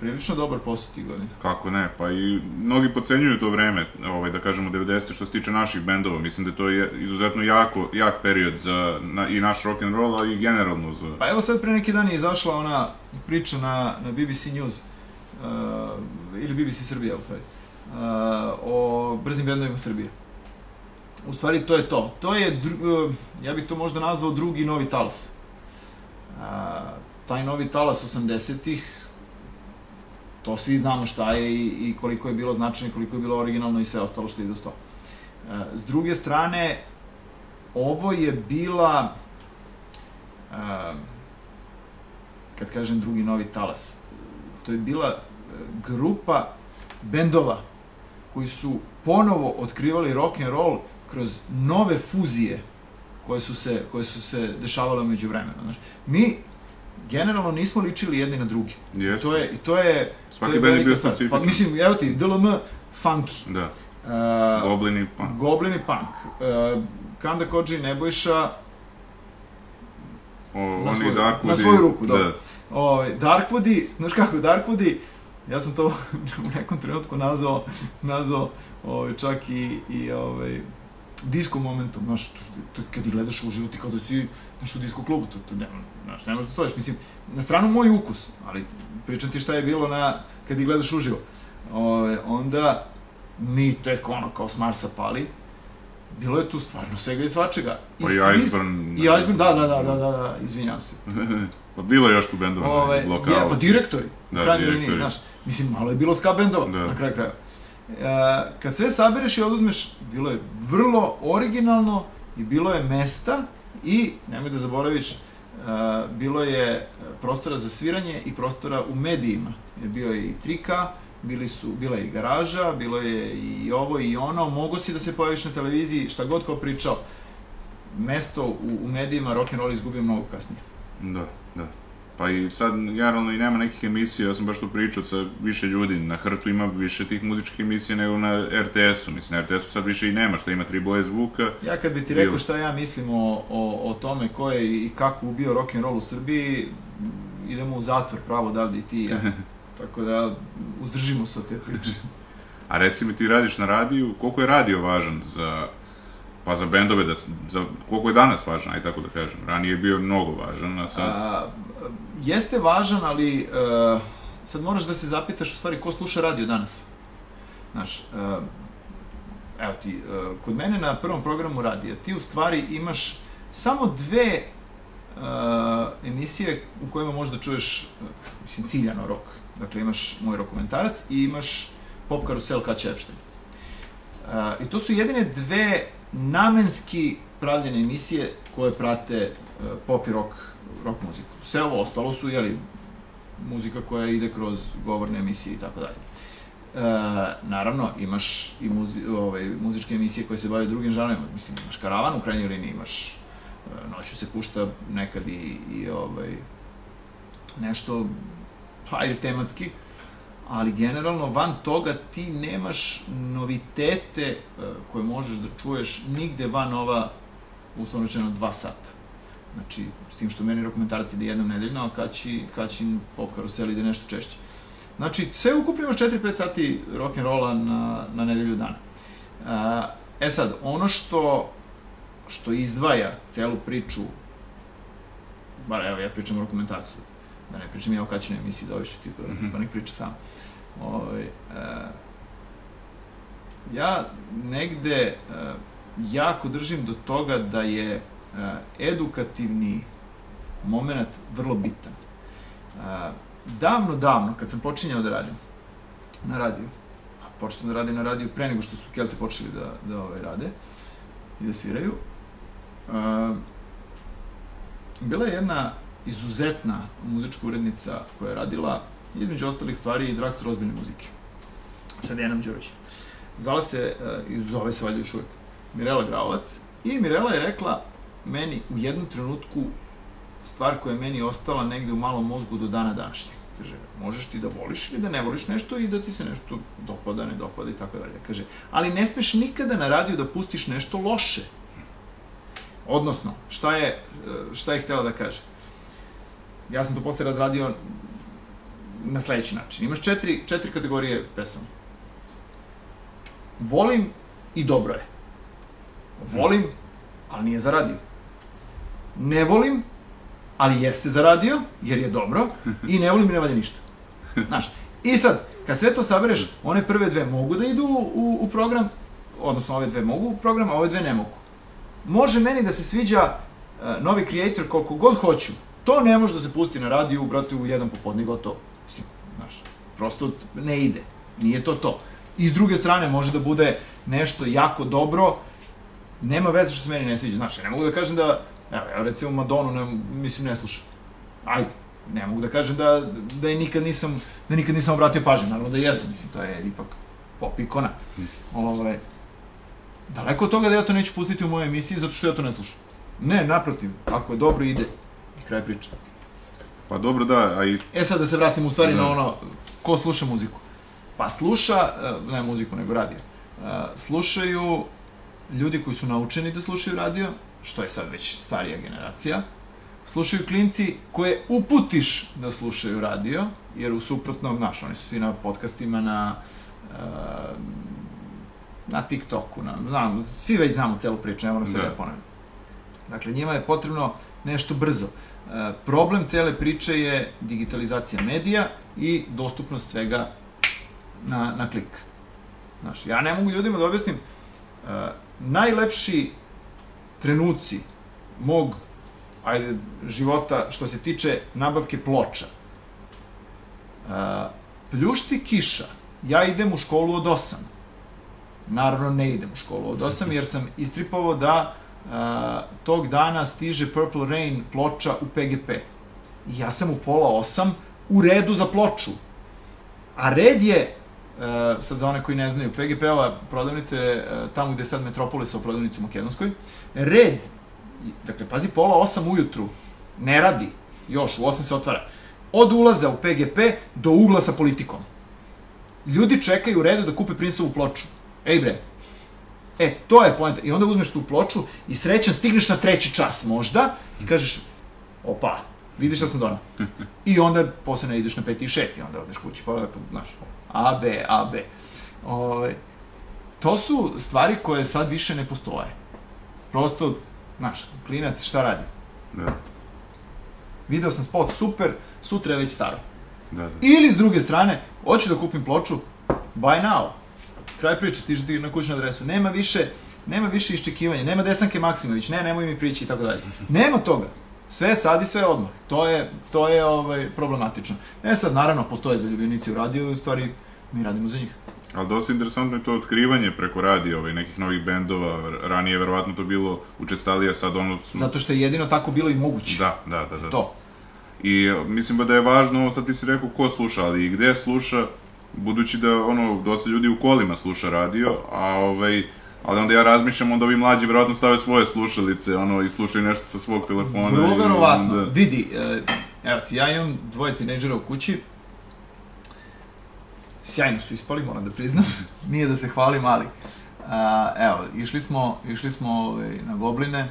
prilično dobar posao tih godina. Kako ne, pa i mnogi pocenjuju to vreme, ovaj, da kažemo 90. što se tiče naših bendova, mislim da to je izuzetno jako, jak period za na, i naš rock and roll, a i generalno za... Pa evo sad pre neki dan je izašla ona priča na, na BBC News, uh, ili BBC Srbija u stvari, uh, o brzim bendovima Srbije. U stvari to je to. To je, dru, uh, ja bih to možda nazvao drugi novi talas. Uh, taj novi talas 80-ih, to svi znamo šta je i, i koliko je bilo značajno, koliko je bilo originalno i sve ostalo što ide uz to. Uh, s druge strane, ovo je bila, uh, kad kažem drugi novi talas, to je bila uh, grupa bendova koji su ponovo otkrivali rock and roll kroz nove fuzije koje su se, koje su se dešavale umeđu vremena. Znaš. Mi generalno nismo ličili jedni na drugi. Jeste. To je, i to je, Svaki to je bio stvar. specifičan. Pa mislim, evo ti, DLM, funky. Da. Uh, Goblini, pa... Goblin i Punk. Uh, Kanda Koji Nebojša, O, na oni svoju- Darkwoodi... na svoju ruku. Da. ovaj, Darkwoodi, znaš kako, Darkwoodi, ja sam to u nekom trenutku nazvao, nazvao ovaj, čak i, i ovaj, disco momentom, znaš, to, to, kad gledaš uživo, ti kao da si znaš, u disco klubu, to, to ne, znaš, ne možeš da stojiš, mislim, na stranu moj ukus, ali pričam ti šta je bilo na, kad ih gledaš uživo. Ove, onda, mi tek ono, kao s Marsa pali, bilo je tu stvarno svega i svačega. Pa i Iceburn. I Iceburn, da, da, da, da, da, da, izvinjam se. pa bilo je još tu bendova Ove, na je, pa direktori. Da, krajnjoj direktori. liniji, znaš, mislim, malo je bilo ska bendova, Da. na kraju kraja. E, kad sve sabereš i oduzmeš, bilo je vrlo originalno i bilo je mesta i, nemoj da zaboraviš, bilo je prostora za sviranje i prostora u medijima. Bio je i trika, bili su, bila je i garaža, bilo je i ovo i ono, mogo si da se pojaviš na televiziji, šta god ko pričao. Mesto u, u medijima rock and roll izgubio mnogo kasnije. Da, da. Pa i sad, generalno, i nema nekih emisija, ja sam baš tu pričao sa više ljudi, na Hrtu ima više tih muzičkih emisija nego na RTS-u, mislim, na RTS-u sad više i nema, što ima tri boje zvuka, Ja kad bi ti rekao šta ja mislim o, o, o tome ko je i kako ubio rock and roll u Srbiji, idemo u zatvor pravo odavde i ti ja. Tako da uzdržimo se od te priče. a reci mi ti radiš na radiju, koliko je radio važan za Pa za bendove, da, za, koliko je danas važan, aj tako da kažem. Ranije je bio mnogo važan, a sad... A, jeste važan, ali e, sad moraš da se zapitaš u stvari ko sluša radio danas. Znaš, e, evo ti, e, kod mene na prvom programu radija, ti u stvari imaš samo dve e, emisije u kojima možda čuješ, e, mislim, ciljano rok. Dakle, imaš moj dokumentarac i imaš Pop Karusel Kaća Epstein. E, I to su jedine dve namenski pravljene emisije koje prate e, pop i rock, rock muziku. Sve ovo ostalo su, jeli, muzika koja ide kroz govorne emisije i tako dalje. E, naravno, imaš i muzi, ovaj, muzičke emisije koje se bave drugim žanrovima. Mislim, imaš karavan u krajnjoj liniji, imaš e, noću se pušta nekad i, i ovaj, nešto, hajde, tematski, ali generalno van toga ti nemaš novitete e, koje možeš da čuješ nigde van ova, uslovno rečeno, dva sata. Znači, s tim što meni dokumentarac ide jednom nedeljno, a kaći, kaći pop karusel ide nešto češće. Znači, sve ukupno imaš 4-5 sati rock'n'rolla na, na nedelju dana. A, e sad, ono što, što izdvaja celu priču, bar evo ja pričam o dokumentarcu da ne pričam ja o kaćinoj emisiji, dovišu ti pa, pa nek priča sam. Ovaj, e, ja negde e, jako držim do toga da je e, edukativni moment vrlo bitan. E, davno, davno, kad sam počinjao da radim na radiju, a počeo da radim na radiju pre nego što su Kelte počeli da, da ovaj, rade i da sviraju, e, bila je jedna izuzetna muzička urednica koja je radila između ostalih stvari i Dragstor ozbiljne muzike sa Dejanom Đorović. Zvala se, i zove se valjda još uvek, Mirela Gravovac. I Mirela je rekla meni u jednom trenutku stvar koja je meni ostala negde u malom mozgu do dana današnjeg. Kaže, možeš ti da voliš ili da ne voliš nešto i da ti se nešto dopada, ne dopada i tako dalje. Kaže, ali ne smeš nikada na radiju da pustiš nešto loše. Odnosno, šta je, šta je htela da kaže? Ja sam to posle razradio na sledeći način. Imaš četiri, četiri kategorije pesama. Volim i dobro je. Volim, ali nije za radio. Ne volim, ali jeste za radio, jer je dobro, i ne volim i ne valja ništa. Znaš, i sad, kad sve to sabereš, one prve dve mogu da idu u, u program, odnosno ove dve mogu u program, a ove dve ne mogu. Može meni da se sviđa uh, novi creator koliko god hoću, to ne može da se pusti na radiju, brate, u jedan popodne, gotovo. Mislim, znaš, prosto ne ide. Nije to to. I s druge strane, može da bude nešto jako dobro, nema veze što se meni ne sviđa. Znaš, ja ne mogu da kažem da, evo, ja recimo Madonu, ne, mislim, ne slušam. Ajde, ne mogu da kažem da, da je nikad nisam, da nikad nisam obratio pažnju, naravno da jesam, mislim, to je ipak pop ikona. Ove, daleko od toga da ja to neću pustiti u mojoj emisiji zato što ja to ne slušam. Ne, naprotiv, ako je dobro ide, i kraj priče. Pa dobro, da, a i E sad da se vratimo u stvari Da. na ono, ko sluša muziku? Pa sluša, e, ne muziku, nego radio. E, Slušaju ljudi koji su naučeni da slušaju radio, što je sad već starija generacija. Slušaju klinci koje uputiš da slušaju radio, jer u suprotnom, znaš, oni su svi na podcastima, na, e, na TikToku, na, znam, svi već znamo celu priču, ne moram se Da. da ponavljam. Dakle, njima je potrebno nešto brzo. E, problem cele priče je digitalizacija medija i dostupnost svega na, na klik. Znaš, ja ne mogu ljudima da objasnim, e, najlepši trenuci mog ajde, života što se tiče nabavke ploča. E, pljušti kiša, ja idem u školu od 8. Naravno ne idem u školu od 8 jer sam istripovao da a, tog dana stiže Purple Rain ploča u PGP. I ja sam u pola 8 u redu za ploču. A red je, e, sad za one koji ne znaju, PGP-ova prodavnice, e, tamo gde je sad Metropolis u prodavnicu u Makedonskoj, red, dakle, pazi, pola 8 ujutru, ne radi, još, u 8 se otvara, od ulaza u PGP do ugla sa politikom. Ljudi čekaju u redu da kupe Princeovu ploču. Ej bre, E, to je poenta. I onda uzmeš tu ploču i srećan stigneš na treći čas možda i kažeš, opa, vidiš šta sam donao. I onda posle ne ideš na peti i šesti, onda odeš kući, pa lepo, znaš, A, B, A, B. Ove, to su stvari koje sad više ne postoje. Prosto, znaš, klinac šta radi? Da, Video sam spot, super, sutra je već staro. da, da. Ili s druge strane, hoću da kupim ploču, buy now. Kraj priče, stiže ti na kućnu adresu. Nema više, nema više iščekivanja, nema Desanke Maksimović, ne, nemoj mi prići i tako dalje. Nema toga. Sve sad i sve odmah. To je, to je ovaj, problematično. E sad, naravno, postoje zaljubljenici u radiju i u stvari mi radimo za njih. Ali dosta interesantno je to otkrivanje preko radija ovaj, nekih novih bendova. Ranije je verovatno to bilo učestalije, sad ono... Su... Zato što je jedino tako bilo i moguće. Da, da, da. da. To. I e, mislim ba da je važno, sad ti si rekao ko sluša, ali i gde sluša, budući da ono, dosta ljudi u kolima sluša radio, a ovaj, ali onda ja razmišljam, onda ovi mlađi verovatno stave svoje slušalice, ono, i slušaju nešto sa svog telefona. Vrlo verovatno. onda- Vidi, e, evo ti, ja imam dvoje tinejdžera u kući. Sjajno su ispali, moram da priznam. Nije da se hvalim, ali... A, evo, išli smo, išli smo ovaj, na Gobline,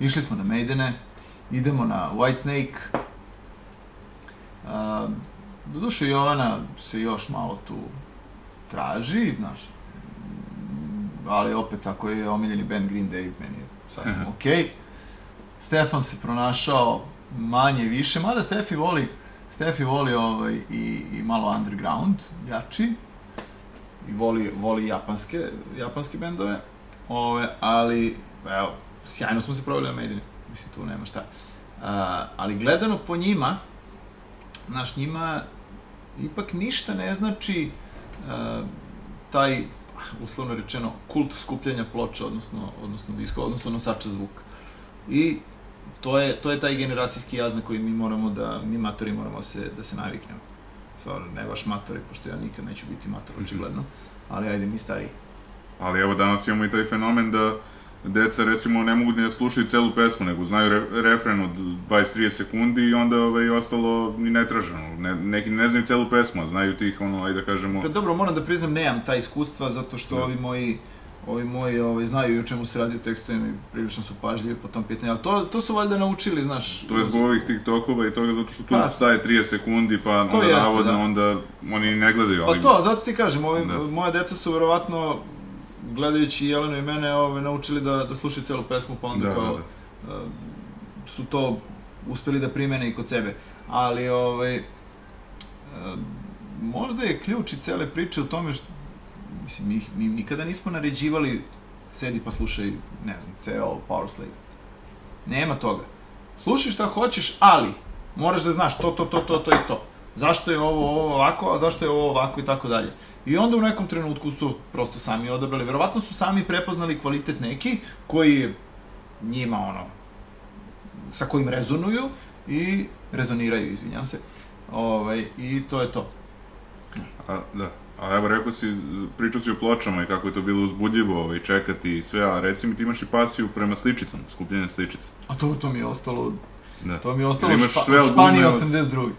išli smo na Maidene, idemo na Whitesnake. A, doduše, Jovana se još malo tu traži, znaš, ali opet ako je omiljeni band Green Day, meni je sasvim okej. Stefan se pronašao manje više, mada Stefi voli, Stefi voli ovaj, i, i malo underground, jači, i voli, voli japanske, japanske bendove, ove, ali, evo, sjajno smo se proveli na Maideni, mislim, tu nema šta. A, ali gledano po njima, znaš, njima ipak ništa ne znači a, taj, uslovno rečeno, kult skupljanja ploča, odnosno, odnosno diska, odnosno nosača zvuka. I to je, to je taj generacijski jaz na koji mi moramo da, mi matori moramo se, da se naviknemo. Stvarno, ne baš matori, pošto ja nikad neću biti mator, očigledno, ali ajde mi stariji. Ali evo danas imamo i taj fenomen da deca recimo ne mogu da slušaju celu pesmu, nego znaju re, refren od 20-30 sekundi i onda ovaj, ostalo ni ne traže. ono, Ne, neki ne znaju celu pesmu, znaju tih, ono, ajde da kažemo... Pa dobro, moram da priznam, nemam ta iskustva, zato što Da. ovi moji ovi moji ovaj, znaju i o čemu se radi u tekstovima i prilično su pažljivi po tom pitanju, ali to, to su valjda naučili, znaš. To je zbog ovih TikTokova i toga zato što tu Pa, staje 30 sekundi, pa onda jeste, navodno da. onda oni ne gledaju, Pa ali... to, zato ti kažem, ovi, Da. moja deca su verovatno, gledajući Jelenu i mene, ove, naučili da, da slušaju celu pesmu, pa onda Da, kao, da, da. e, su to uspeli da primene i kod sebe. Ali, ovaj, e, možda je ključ i cele priče u tome što, mislim, mi, mi nikada nismo naređivali sedi pa slušaj, ne znam, ceo Power Slave. Nema toga. Slušaj šta hoćeš, ali moraš da znaš to, to, to, to, to i to. Zašto je ovo, ovo ovako, a zašto je ovo ovako i tako dalje. I onda u nekom trenutku su prosto sami odabrali. Verovatno su sami prepoznali kvalitet neki koji njima ono sa kojim rezonuju i rezoniraju, izvinjam se. Ovaj, I to je to. A, da. A evo, rekao si, pričao si o pločama i kako je to bilo uzbudljivo ovaj, čekati i sve, a reci mi ti imaš i pasiju prema sličicama, skupljenje sličica. A to, to mi je ostalo Da. To mi je ostalo Jer imaš špa, sve albume od- 82.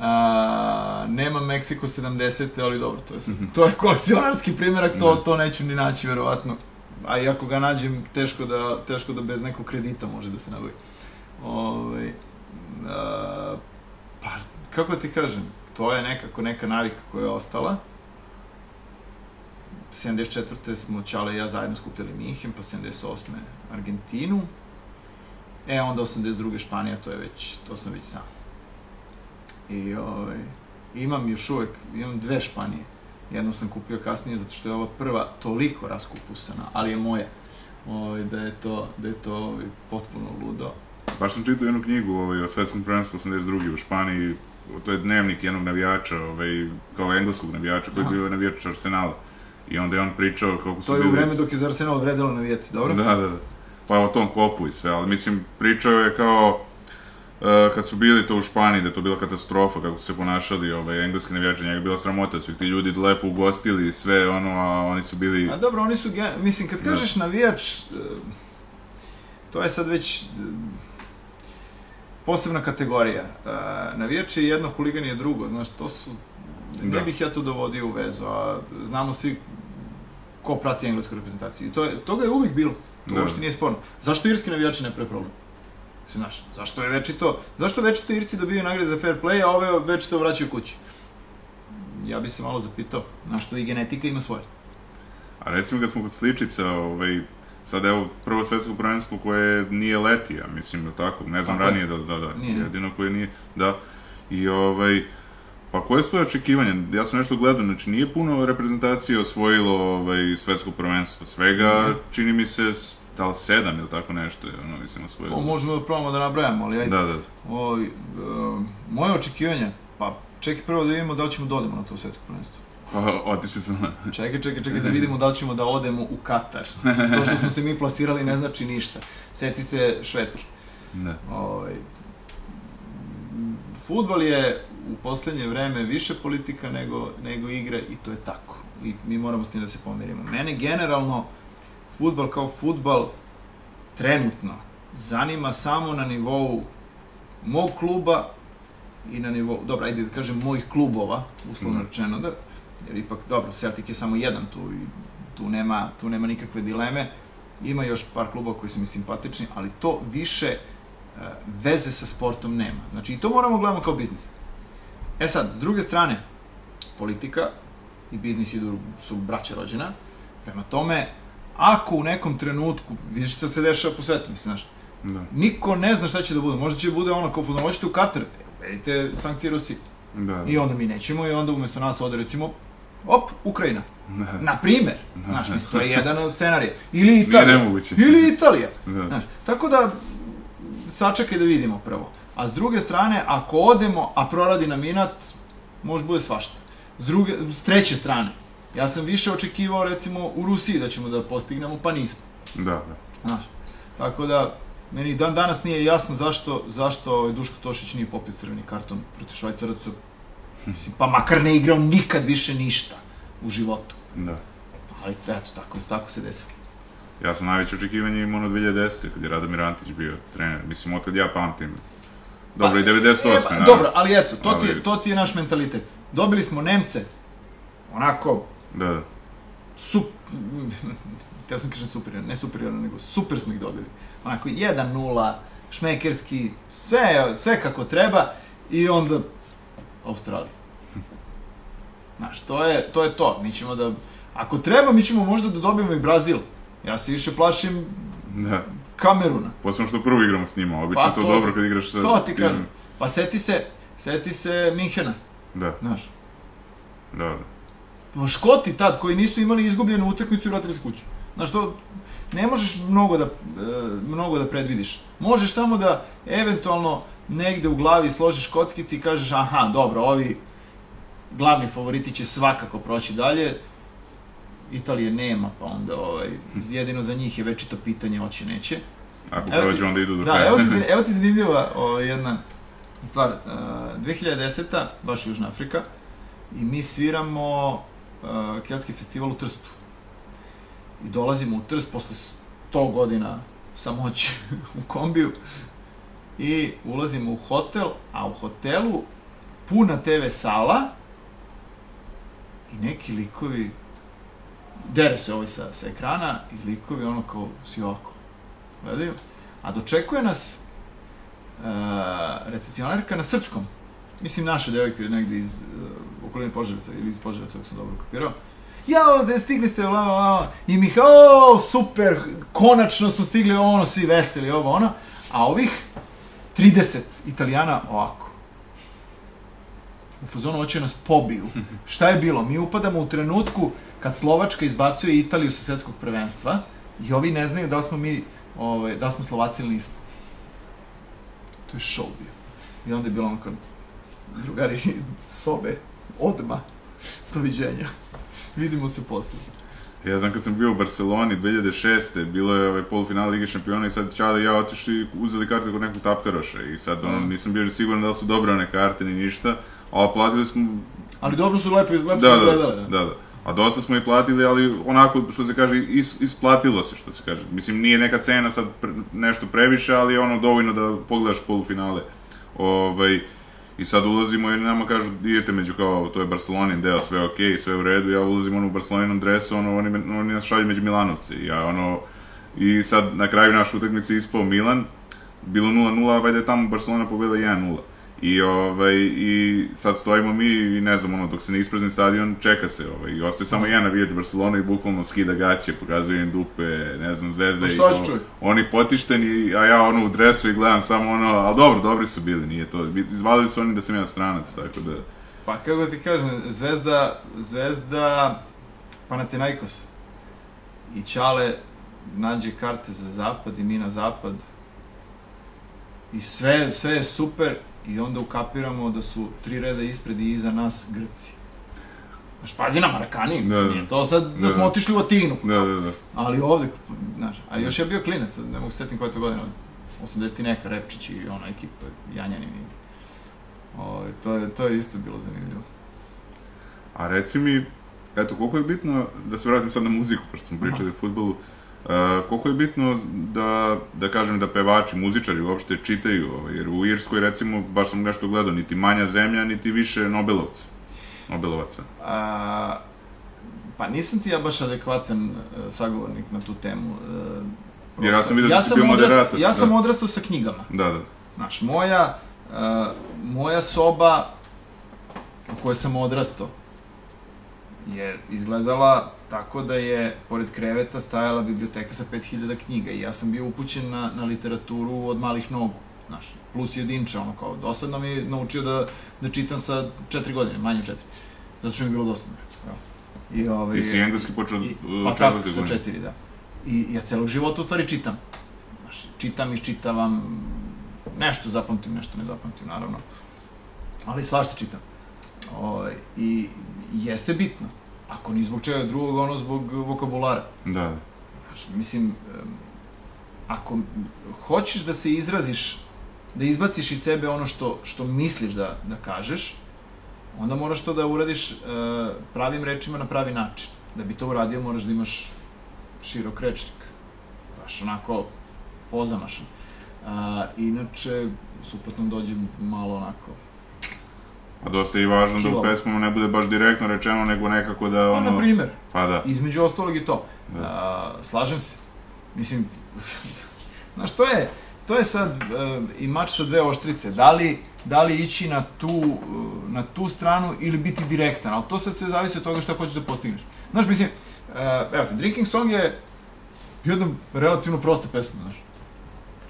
A, nema Meksiko 70. ali dobro, to je, to je kolekcionarski primjerak, to, Da. to neću ni naći, verovatno. A i ako ga nađem, teško da, teško da bez nekog kredita može da se nabavi. Ove, a, pa, kako ti kažem, to je nekako neka navika koja je ostala. 74. smo Ćale i ja zajedno skupljali Minhen, pa 78. Argentinu. E, onda 82. Španija, to je već, to sam već sam. I ovaj, imam još uvek, imam dve Španije. Jednu sam kupio kasnije zato što je ova prva toliko raskupusana, ali je moja. Ovaj, da je to, da je to ovaj, potpuno ludo. Baš sam čitao jednu knjigu ovaj, o svetskom prvenstvu 82. u Španiji, to je dnevnik jednog navijača, ovaj, kao engleskog navijača koji je bio navijač Arsenala. I onda je on pričao kako su To je u vreme dok je za Arsenal vredilo navijeti, dobro? Da, da, da. Pa o tom kopu i sve, ali mislim, pričao je kao uh, kad su bili to u Španiji, da je to bila katastrofa, kako su se ponašali ovaj, engleski navijači, njega je bila sramota, da su ih ti ljudi lepo ugostili i sve, ono, a oni su bili... A dobro, oni su, mislim, kad Da. kažeš navijač, e, to je sad već e, posebna kategorija. Navijač je jedno, huligan je drugo, znaš, to su, ne Da. bih ja to dovodio u vezu, a znamo svi ko prati englesku reprezentaciju. I to je, toga je uvijek bilo, to Da. uopšte nije sporno. Zašto irski navijači ne prave problem? Znaš, zašto je večito, zašto večito Irci dobijaju nagrade za fair play, a ove večito vraćaju kući? Ja bi se malo zapitao, znaš, to i genetika ima svoje. A recimo kad smo kod sličica, ovaj, Sad evo, prvo svetsko prvenstvo koje nije letija, mislim, da tako, ne znam je. ranije da, da, da, Nije, nije. jedino koje nije, da, i ovaj, pa koje su očekivanja? Ja sam nešto gledao, znači nije puno reprezentacije osvojilo ovaj, svetsko prvenstvo, svega, Mhm. čini mi se, da li sedam ili tako nešto, je, ono, mislim, osvojilo. To možemo da probamo da nabrajamo, ali ajde. Da, da, Ovi, e, moje očekivanje, pa čekaj prvo da vidimo da li ćemo da odemo na to svetsko prvenstvo. pa, otišli smo na... Čekaj, čekaj, čekaj da vidimo da li ćemo da odemo u Katar. To što smo se mi plasirali ne znači ništa. Seti se Švedske. Ne. Ovaj, futbol je u poslednje vreme više politika nego, nego igra i to je tako. I mi moramo s tim da se pomirimo. Mene generalno futbol kao futbol trenutno zanima samo na nivou mog kluba i na nivou, dobro, ajde da kažem mojih klubova, uslovno Mhm. rečeno, da, jer ipak, dobro, Celtic je samo jedan tu i tu nema, tu nema nikakve dileme. Ima još par klubova koji su mi simpatični, ali to više e, veze sa sportom nema. Znači, i to moramo gledamo kao biznis. E sad, s druge strane, politika i biznis idu, su braća rođena. Prema tome, ako u nekom trenutku, vidiš što se dešava po svetu, mislim, znaš, Da, niko ne zna šta će da bude. Možda će bude ono kao futbol, hoćete u Katar, vedite sankcije Rusiji. da. I onda mi nećemo i onda umesto nas ode recimo, op, Ukrajina. Da. Na primer, znaš, mislim, to je jedan od scenarija. Ili Italija. nemoguće. Ili Italija. Da. Znaš, tako da, sačekaj da vidimo prvo. A s druge strane, ako odemo, a proradi nam inat, može bude svašta. S, druge, s treće strane, ja sam više očekivao, recimo, u Rusiji da ćemo da postignemo, pa nismo. Da, da. Znaš, tako da, meni dan danas nije jasno zašto, zašto ovaj Duško Tošić nije popio crveni karton protiv Švajcaraca. Mislim, pa makar ne igrao nikad više ništa u životu. da. Ali eto, tako, tako se desilo. Ja sam najveće očekivanje imao na 2010. kad je Radomir Antić bio trener. Mislim, od kad ja pamtim. Dobro, i 98. E, pa, dobro, ali eto, to, ti je, Ali- to ti je naš mentalitet. Dobili smo Nemce, onako, Da, da. sup... Ja sam kažem superiorno, ne superiorno, nego super smo ih dobili. Onako, 1-0, šmekerski, sve, sve kako treba i onda Australija. Znaš, to je, to je to. Mi ćemo da... Ako treba, mi ćemo možda da dobijemo i Brazil. Ja se više plašim Da. Kameruna. Posebno što prvo igramo s njima, obično Pa, to, to dobro kad igraš sa... To ti kažem. Pa seti se, seti se Minhena, Da, znaš. da, da. Škoti tad, koji nisu imali izgubljenu utakmicu i vratili se kući. Znaš, to ne možeš mnogo da, e, mnogo da predvidiš. Možeš samo da eventualno negde u glavi složiš kockici i kažeš aha, dobro, ovi glavni favoriti će svakako proći dalje. Italije nema, pa onda ovaj, jedino za njih je večito pitanje hoće neće. Ako Evo ti- prođe, onda idu do Da, kraja. evo ti, evo ti zanimljiva ovaj, jedna stvar. Uh, 2010. baš Južna Afrika i mi sviramo uh, Keltski festival u Trstu. I dolazimo u Trst posle 100 godina samoći u kombiju i ulazimo u hotel, a u hotelu puna TV sala i neki likovi dere se ovaj sa, sa ekrana i likovi ono kao svi ovako gledaju, a dočekuje nas uh, recepcionarka na srpskom. Mislim, naše devojke negde iz uh, okoline Požarevca ili iz Požarevca, ako sam dobro kapirao. Jao, da stigli ste, bla, bla, bla. I mi kao, super, konačno smo stigli, ono, svi veseli, ovo, ono. A ovih 30 italijana ovako. U fazonu hoće nas pobiju. Šta je bilo? Mi upadamo u trenutku kad Slovačka izbacuje Italiju sa svetskog prvenstva i ovi ne znaju da li smo mi, ovaj, da li smo Slovaci ili nismo. To je show bio. I onda je bilo ono kao, drugari, sobe, odma, doviđenja. Vidimo se posle. Ja znam kad sam bio u Barceloni 2006. bilo je ovaj polufinale Lige šampiona i sad Čale i ja otišli, uzeli karte kod nekog tapkaroša i sad ono, Mm. nisam bio siguran da li su dobre one karte ni ništa, ali platili smo Ali dobro su lepo, lepo Da, su da, da, da. A dosta smo i platili, ali onako, što se kaže, is, isplatilo se, što se kaže. Mislim, nije neka cena sad pre, nešto previše, ali je ono dovoljno da pogledaš polufinale. Ovaj, I sad ulazimo i nama kažu, idete među kao, to je Barcelonin deo, sve okej, sve u redu, ja ulazim ono u Barceloninom dresu, ono, oni, oni nas šalju među Milanovci. Ja, ono, I sad na kraju naše utakmice ispao Milan, bilo 0-0, a valjda je tamo Barcelona pobedila 1-0. I, ovaj, I sad stojimo mi i ne znam, ono, dok se ne isprazni stadion, čeka se. Ovaj, I ostaje samo jedan navijač Barcelona i bukvalno skida gaće, pokazuje im dupe, ne znam, zeze. Pa i ono? Oni potišteni, a ja ono u dresu i gledam samo ono, ali dobro, dobri su bili, nije to. Izvalili su oni da sam ja stranac, tako da... Pa kako ti kažem, Zvezda, Zvezda, Panathinaikos. I Ćale nađe karte za zapad i mi na zapad. I sve, sve je super i onda ukapiramo da su tri reda ispred i iza nas Grci. Znaš, pazi na Marakani, Da, mislim, da. nije to sad da, Da, smo da. otišli u Atinu. Da, da, da. Ali ovde, znaš, a još je bio klinac, ne mogu se setim koja je to godina, 80 i neka, Repčić i ona ekipa, Janjanin i... O, to, je, to je isto bilo zanimljivo. A reci mi, eto, koliko je bitno, da se vratim sad na muziku, pošto smo pričali o futbolu, Uh, koliko je bitno da, da kažem da pevači, muzičari uopšte čitaju, ovaj, jer u Irskoj recimo, baš sam nešto gledao, niti manja zemlja, niti više Nobelovca, Nobelovaca. A, pa nisam ti ja baš adekvatan e, sagovornik na tu temu. e, Jer ja sam vidio da si sam bio odrast- moderator, Ja sam da. odrastao sa knjigama. Da, da. Znaš, moja, e, moja soba u kojoj sam odrastao je izgledala tako da je pored kreveta stajala biblioteka sa 5000 knjiga i ja sam bio upućen na, na literaturu od malih nogu. Znaš, plus jedinča, ono kao, dosadno mi je naučio da, da čitam sa četiri godine, manje četiri. Zato što mi je bilo dosadno. Evo. I, ovaj, Ti si engleski počeo od pa uh, tako, četvrte sa godine. četiri, da. I ja celog života u stvari čitam. Znaš, čitam, iščitavam, nešto zapamtim, nešto ne zapamtim, naravno. Ali svašta čitam. O, I jeste bitno. Ako ni zbog čega drugog, ono zbog vokabulara. Da, da. Znaš, mislim, ako hoćeš da se izraziš, da izbaciš iz sebe ono što, što misliš da, da kažeš, onda moraš to da uradiš e, pravim rečima na pravi način. Da bi to uradio moraš da imaš širok rečnik. Baš onako pozamašan. A, inače, suprotno dođe malo onako... A dosta je i važno da u pesmama ne bude baš direktno rečeno, nego nekako da Pa, ono... na primer, Pa da. Između ostalog i to. Da. A, slažem se. Mislim, znaš, to je, to je sad uh, i mač sa dve oštrice. Da li, da li ići na tu, uh, na tu stranu ili biti direktan, ali to sad sve zavisi od toga šta hoćeš da postigneš. Znaš, mislim, uh, evo te, Drinking Song je jedna relativno prosta pesma, znaš.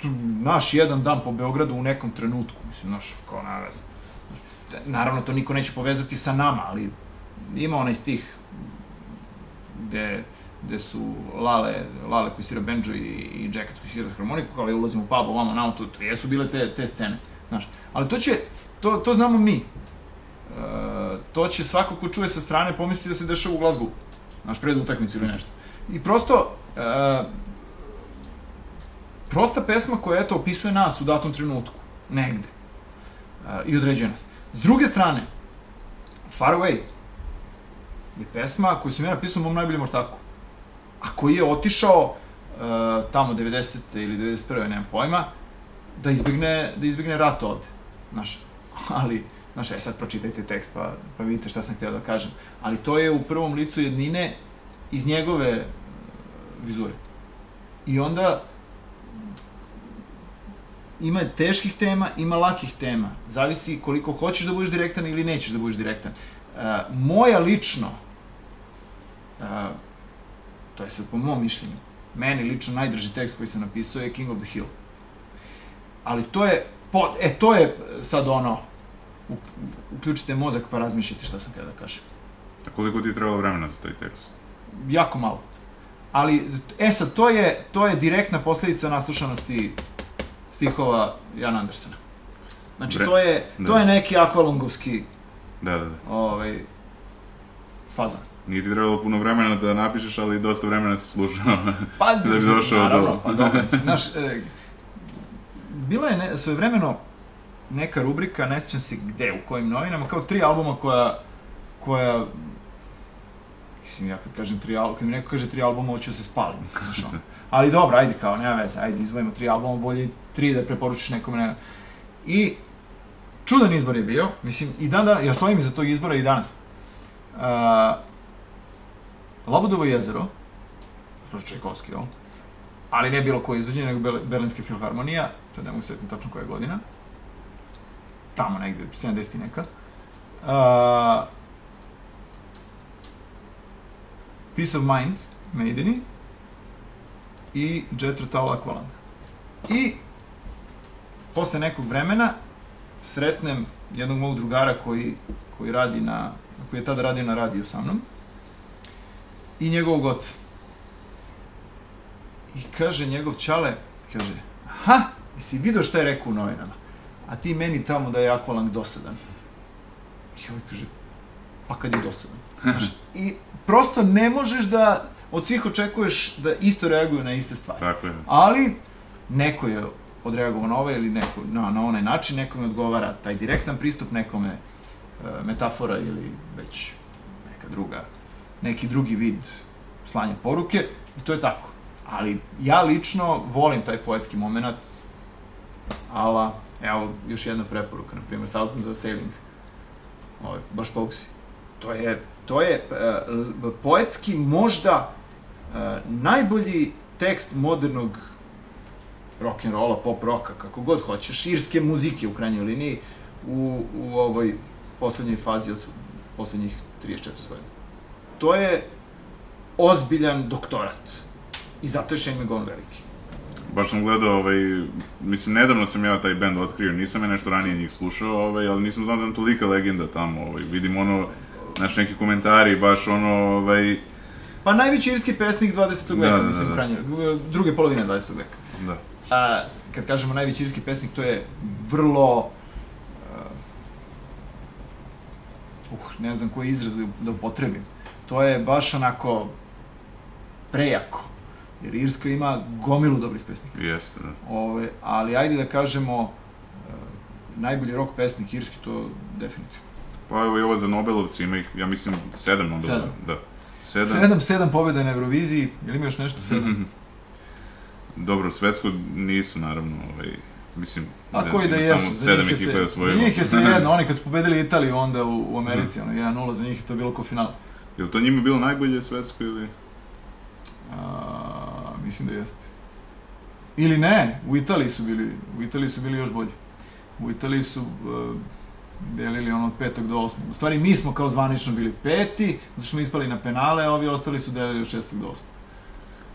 Tu, naš jedan dan po Beogradu u nekom trenutku, mislim, znaš, kao na veze. Znaš, Naravno, to niko neće povezati sa nama, ali ima onaj stih gde, gde su Lale, Lale koji svira banjo i, i Jackass koji svira harmoniku, ja ulazim u pub, ovamo, namo, to, to jesu bile te, te scene, znaš. Ali to će, to, to znamo mi. E, to će svako ko čuje sa strane pomisliti da se dešava u Glasgow, znaš, pred utakmicu ili nešto. I prosto, e, prosta pesma koja, eto, opisuje nas u datom trenutku, negde, e, i određuje nas. S druge strane, Far Away, je pesma koju sam ja napisao u mom najboljem ortaku. A koji je otišao uh, tamo 90. ili 91. nemam pojma, da izbegne, da izbegne rat ovde. Znaš, ali, znaš, e sad pročitajte tekst pa, pa vidite šta sam hteo da kažem. Ali to je u prvom licu jednine iz njegove uh, vizure. I onda ima teških tema, ima lakih tema. Zavisi koliko hoćeš da budeš direktan ili nećeš da budeš direktan. Uh, moja lično, uh, to je sad po mom mišljenju, meni lično najdrži tekst koji sam napisao je King of the Hill. Ali to je, po, e, to je sad ono, uključite mozak pa razmišljajte šta sam htio da kažem. A koliko ti je trebalo vremena za taj tekst? Jako malo. Ali, e sad, to je, to je direktna posledica naslušanosti stihova Jana Andersena. Znači, Bre- to je, to da. je neki akvalungovski Da, da, da. ovaj, fazan. Nije ti trebalo puno vremena da napišeš, ali dosta vremena si slušao. Pa, Da bi došao do- naravno, pa dobro, znaš, e, bila je ne, svojevremeno neka rubrika, ne sjećam se gde, u kojim novinama, kao tri albuma koja, koja, mislim, ja kad kažem tri albuma, kad mi neko kaže tri albuma, hoću da se spalim, znaš, ono. Ali dobro, ajde, kao, nema veze, ajde, izvojimo tri albuma, bolje tri da preporučiš nekome, ne. I, čudan izbor je bio, mislim, i dan, dan, ja stojim iza tog izbora i danas. Uh, Labudovo jezero, Proč Čajkovski, jel? Ali ne bilo koje izvođenje, nego Berlinska filharmonija, sad ne mogu se setiti tačno koja godina. tamo negde, 70 neka. Uh, Peace of Mind, Maideni, i Jet Rotal Aqualung. I posle nekog vremena sretnem jednog mog drugara koji, koji radi na, koji je tada radio na radiju sa mnom i njegovog oca. I kaže njegov čale, kaže, aha, jesi vidio šta je rekao u novinama? A ti meni tamo da je Aqualung dosadan. I ovaj kaže, pa kad je dosadan? Znaš, I prosto ne možeš da od svih očekuješ da isto reaguju na iste stvari. Tako je. Ali, neko je odreagovao na ovaj ili neko, na, na onaj način, nekome odgovara taj direktan pristup, nekome e, metafora ili već neka druga, neki drugi vid slanja poruke i to je tako. Ali ja lično volim taj poetski moment, ala, evo, još jedna preporuka, na primjer, Thousands of Sailing, ovaj, baš Pouksi. To je, to je uh, poetski možda najbolji tekst modernog rock and rolla, pop roka, kako god hoćeš, irske muzike u krajnjoj liniji u, u ovoj poslednjoj fazi od poslednjih 34 godina. To je ozbiljan doktorat. I zato je Shane McGowan veliki. Baš sam gledao, ovaj, mislim, nedavno sam ja taj band otkrio, nisam ja nešto ranije njih slušao, ovaj, ali nisam znao da je tolika legenda tamo, ovaj, vidim ono, znaš, neki komentari, baš ono, ovaj, Pa najveći irski pesnik 20. Da, veka, da, mislim, da. krajnje, druge polovine 20. veka. da. A, kad kažemo najveći irski pesnik, to je vrlo... Uh, uh, ne znam koji izraz da, da upotrebim. To je baš onako prejako. Jer Irska ima gomilu dobrih pesnika. Jeste, da. Ove, ali ajde da kažemo uh, najbolji rock pesnik irski, to definitivno. Pa evo i ovo za Nobelovci, ima ih, ja mislim, sedam Nobelova. Sedam. Da. Sedam. Sedam, sedam pobjeda na Euroviziji, ili ima još nešto sedam? Mhm. Dobro, svetsko nisu, naravno, ovaj, mislim, A koji da jesu, samo sedam ekipa je osvojilo. njih je se jedno, oni kad su pobedili Italiju onda u, u Americi, Mhm. ono, 1-0 za njih je to bilo ko final. Je li to njima bilo najbolje svetsko ili? A, mislim da jeste. Ili ne, u Italiji su bili, u Italiji su bili još bolji. U Italiji su uh, delili ono od petog do osmog. U stvari mi smo kao zvanično bili peti, zato što smo ispali na penale, a ovi ostali su delili od šestog do osmog.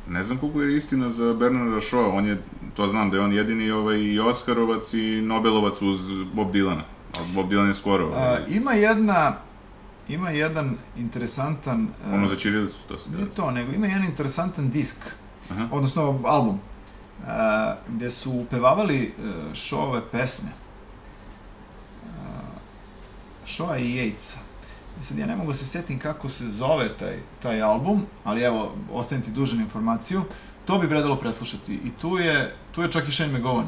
Ne znam koliko je istina za Bernarda Shaw, on je, to znam da je on jedini ovaj, i Oskarovac i Nobelovac uz Bob Dylana. Ali Bob Dylan je skoro. A, Ovaj, ima jedna, ima jedan interesantan... uh, ono za Čirilicu, to se da. to, nego ima jedan interesantan disk, Aha. odnosno album, uh, gde su upevavali uh, šove pesme. Šova i Jejca. I sad ja ne mogu da se setim kako se zove taj, taj album, ali evo, ostavim ti dužan informaciju. To bi vredalo preslušati. I tu je, tu je čak i Shane McGowan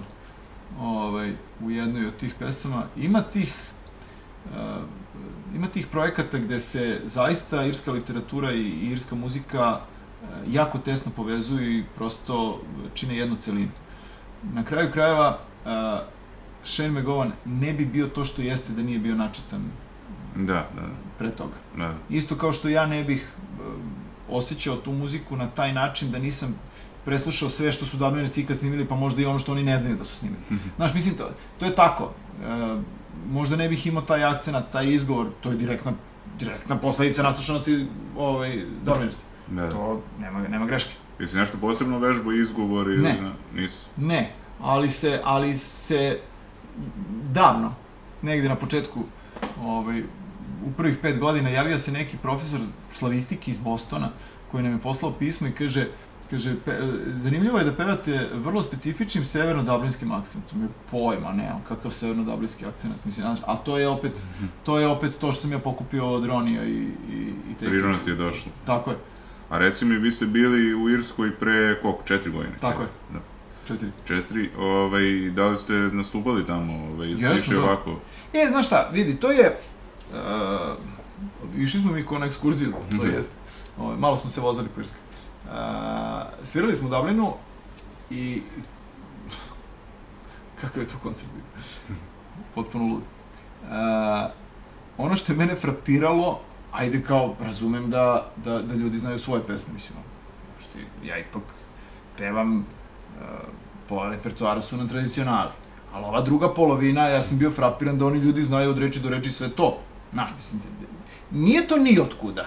ovaj, u jednoj od tih pesama. Ima tih uh, ima tih projekata gde se zaista irska literatura i i irska muzika uh, jako tesno povezuju i prosto čine jednu celinu. Na kraju krajeva, uh, Shane McGowan ne bi bio to što jeste da nije bio načitan Da, da, pre toga. da. Isto kao što ja ne bih um, osjećao tu muziku na taj način da nisam preslušao sve što su Dublinerci ikad snimili, pa možda i ono što oni ne znaju da su snimili. Znaš, mislim, to, to je tako. E, možda ne bih imao taj akcenat, taj izgovor, to je direktna, direktna posledica naslušanosti ovaj, Dublinerci. da. To nema, nema greške. Jesi nešto posebno vežbu izgovor ili Ne. nisu? Ne, ali se, ali se davno, negde na početku, ovaj, u prvih pet godina, javio se neki profesor slavistike iz Bostona, koji nam je poslao pismo i kaže, kaže, pe, zanimljivo je da pevate vrlo specifičnim severno-dublinskim akcentom. Je pojma, nemam kakav severno-dublinski akcent, mislim, znaš, a to je opet, to je opet to što sam ja pokupio od Ronija i, i, i te Prirodno ti je došlo. Tako je, A reci mi, vi ste bili u Irskoj pre koliko? Četiri godine? Tako je. Da. Četiri. Četiri, ovaj, da li ste nastupali tamo, ovaj, išli da. ovako? E, znaš šta, vidi, to je... Uh, išli smo mi ko na ekskurziju, to Mhm. jest. Ovaj, malo smo se vozali po Irskoj. Uh, svirali smo u Dublinu i... Kakav je to koncert bio? Potpuno lud. Uh, ono što je mene frapiralo, ajde kao, razumem da, da, da ljudi znaju svoje pesme, mislim, što ja ipak pevam po repertoaru su na tradicionali. Ali ova druga polovina, ja sam bio frapiran da oni ljudi znaju od reči do reči sve to. Znaš, mislim, nije to ni otkuda.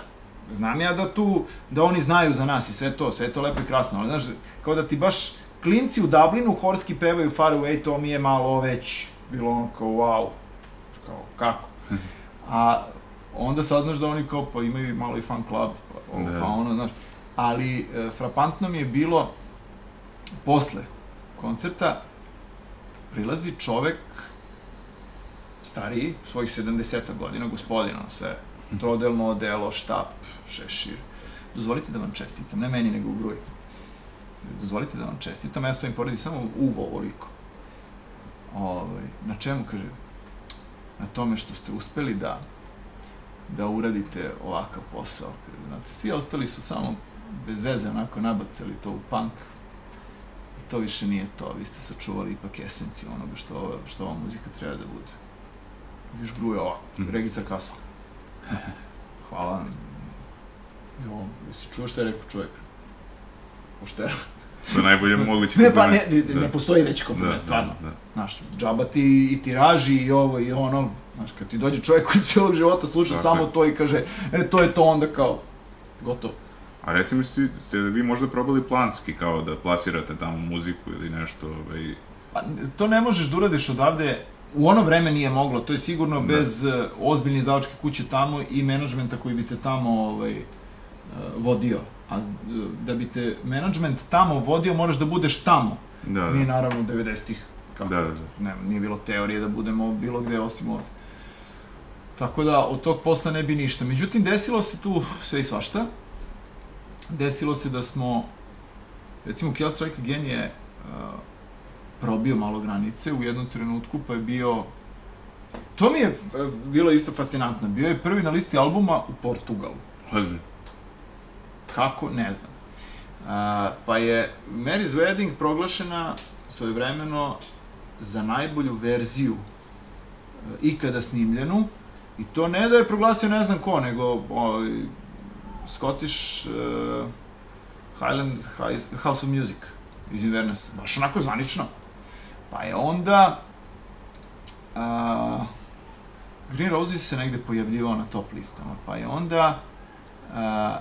Znam ja da tu, da oni znaju za nas i sve to, sve to lepo i krasno, ali znaš, kao da ti baš klinci u Dublinu horski pevaju Far Away, to mi je malo već bilo ono kao wow, kao kako. A onda saznaš da oni kao pa imaju malo i fan club, pa, Da. pa ono, znaš. Ali e, frapantno mi je bilo posle koncerta prilazi čovek stariji, svojih 70 godina, gospodin, ono sve, trodelno odelo, štap, šešir. Dozvolite da vam čestitam, ne meni, nego u gruji. Dozvolite da vam čestitam, ja stojim poredi samo uvo ovoliko. Ovaj, na čemu, kaže, na tome što ste uspeli da da uradite ovakav posao. Znate, svi ostali su samo bez veze onako nabacali to u punk. To više nije to. Vi ste sačuvali ipak esenciju onoga što, ova- što ova muzika treba da bude. Viš gruje ovako, Mhm. registar kasa. Hvala vam. Jo, jesi čuo šta je rekao čovjek? Pošteno. To je najbolje moguće. Ne, pa ne, ne, ne Da. postoji veći Da, kompliment, stvarno. da, da. Znaš, džaba ti i tiraži i ovo i ono, znaš, kad ti dođe čovjek koji cijelog života sluša Tako samo je. to i kaže, e, to je to, onda kao, gotovo. A recimo, ste, ste vi možda probali planski, kao da plasirate tamo muziku ili nešto, ovaj... Pa, to ne možeš da uradiš odavde, u ono vreme nije moglo, to je sigurno Da. bez uh, ozbiljne izdavačke kuće tamo i menadžmenta koji bi te tamo ovaj, uh, vodio. A uh, da bi te menadžment tamo vodio, moraš da budeš tamo. Da, da. Mi naravno 90-ih, kako, Da, da, da. ne, nije bilo teorije da budemo bilo gde osim ovde. Tako da, od tog posla ne bi ništa. Međutim, desilo se tu sve i svašta. Desilo se da smo, recimo, Kill Strike Again je uh, probio malo granice u jednom trenutku, pa je bio... To mi je uh, bilo isto fascinantno. Bio je prvi na listi albuma u Portugalu. Ozbiljno. Kako? Ne znam. A, pa je Mary's Wedding proglašena svojevremeno za najbolju verziju e, ikada snimljenu i to ne da je proglasio ne znam ko, nego ovaj, Scottish uh, Highland Hi- House of Music iz Inverness, baš onako zvanično. Pa je onda a, Green Roses se negde pojavljivao na top listama, pa je onda a,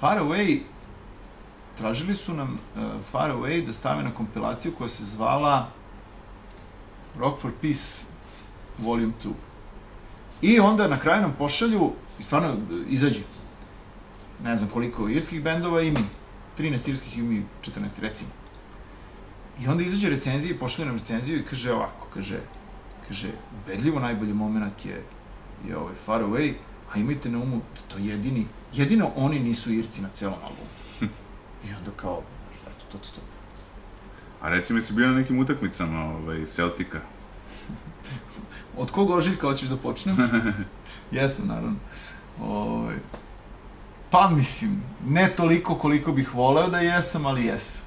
Far Away tražili su nam uh, Far Away da stave na kompilaciju koja se zvala Rock for Peace Volume 2. I onda na kraju nam pošalju, i stvarno izađe, ne znam koliko irskih bendova i mi, 13 irskih i mi 14 recimo. I onda izađe recenzija i pošalje nam recenziju i kaže ovako, kaže, kaže, ubedljivo najbolji moment je, je ovaj Far Away, a imajte na umu da to jedini, jedino oni nisu Irci na celom albumu. I onda kao, eto, to, to, to. A recimo, jesi bio na nekim utakmicama ovaj, Celtica? Od kog ožiljka hoćeš da počnem? Jesam, naravno. Ovaj, pa mislim, ne toliko koliko bih voleo da jesam, ali jesam.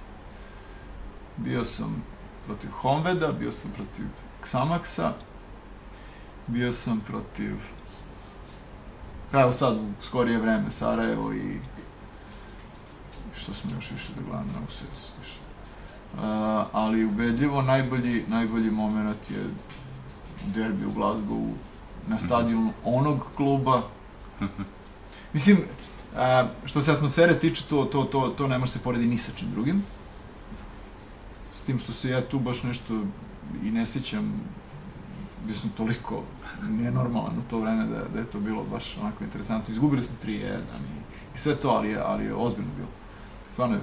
Bio sam protiv Honveda, bio sam protiv Xamaxa, bio sam protiv evo sad u skorije vreme Sarajevo i što smo još da gledam, ne mogu se sjetiti više. Uh, ali ubedljivo najbolji, najbolji moment je derbi u Glasgowu na stadionu onog kluba. Mislim, a, što se atmosfere tiče, to, to, to, to ne može se poredi ni sa čim drugim. S tim što se ja tu baš nešto i ne sjećam, bio sam toliko nenormalan u to vreme da, da je to bilo baš onako interesantno. Izgubili smo 3-1 i, i sve to, ali je, ali je ozbiljno bilo. Stvarno je,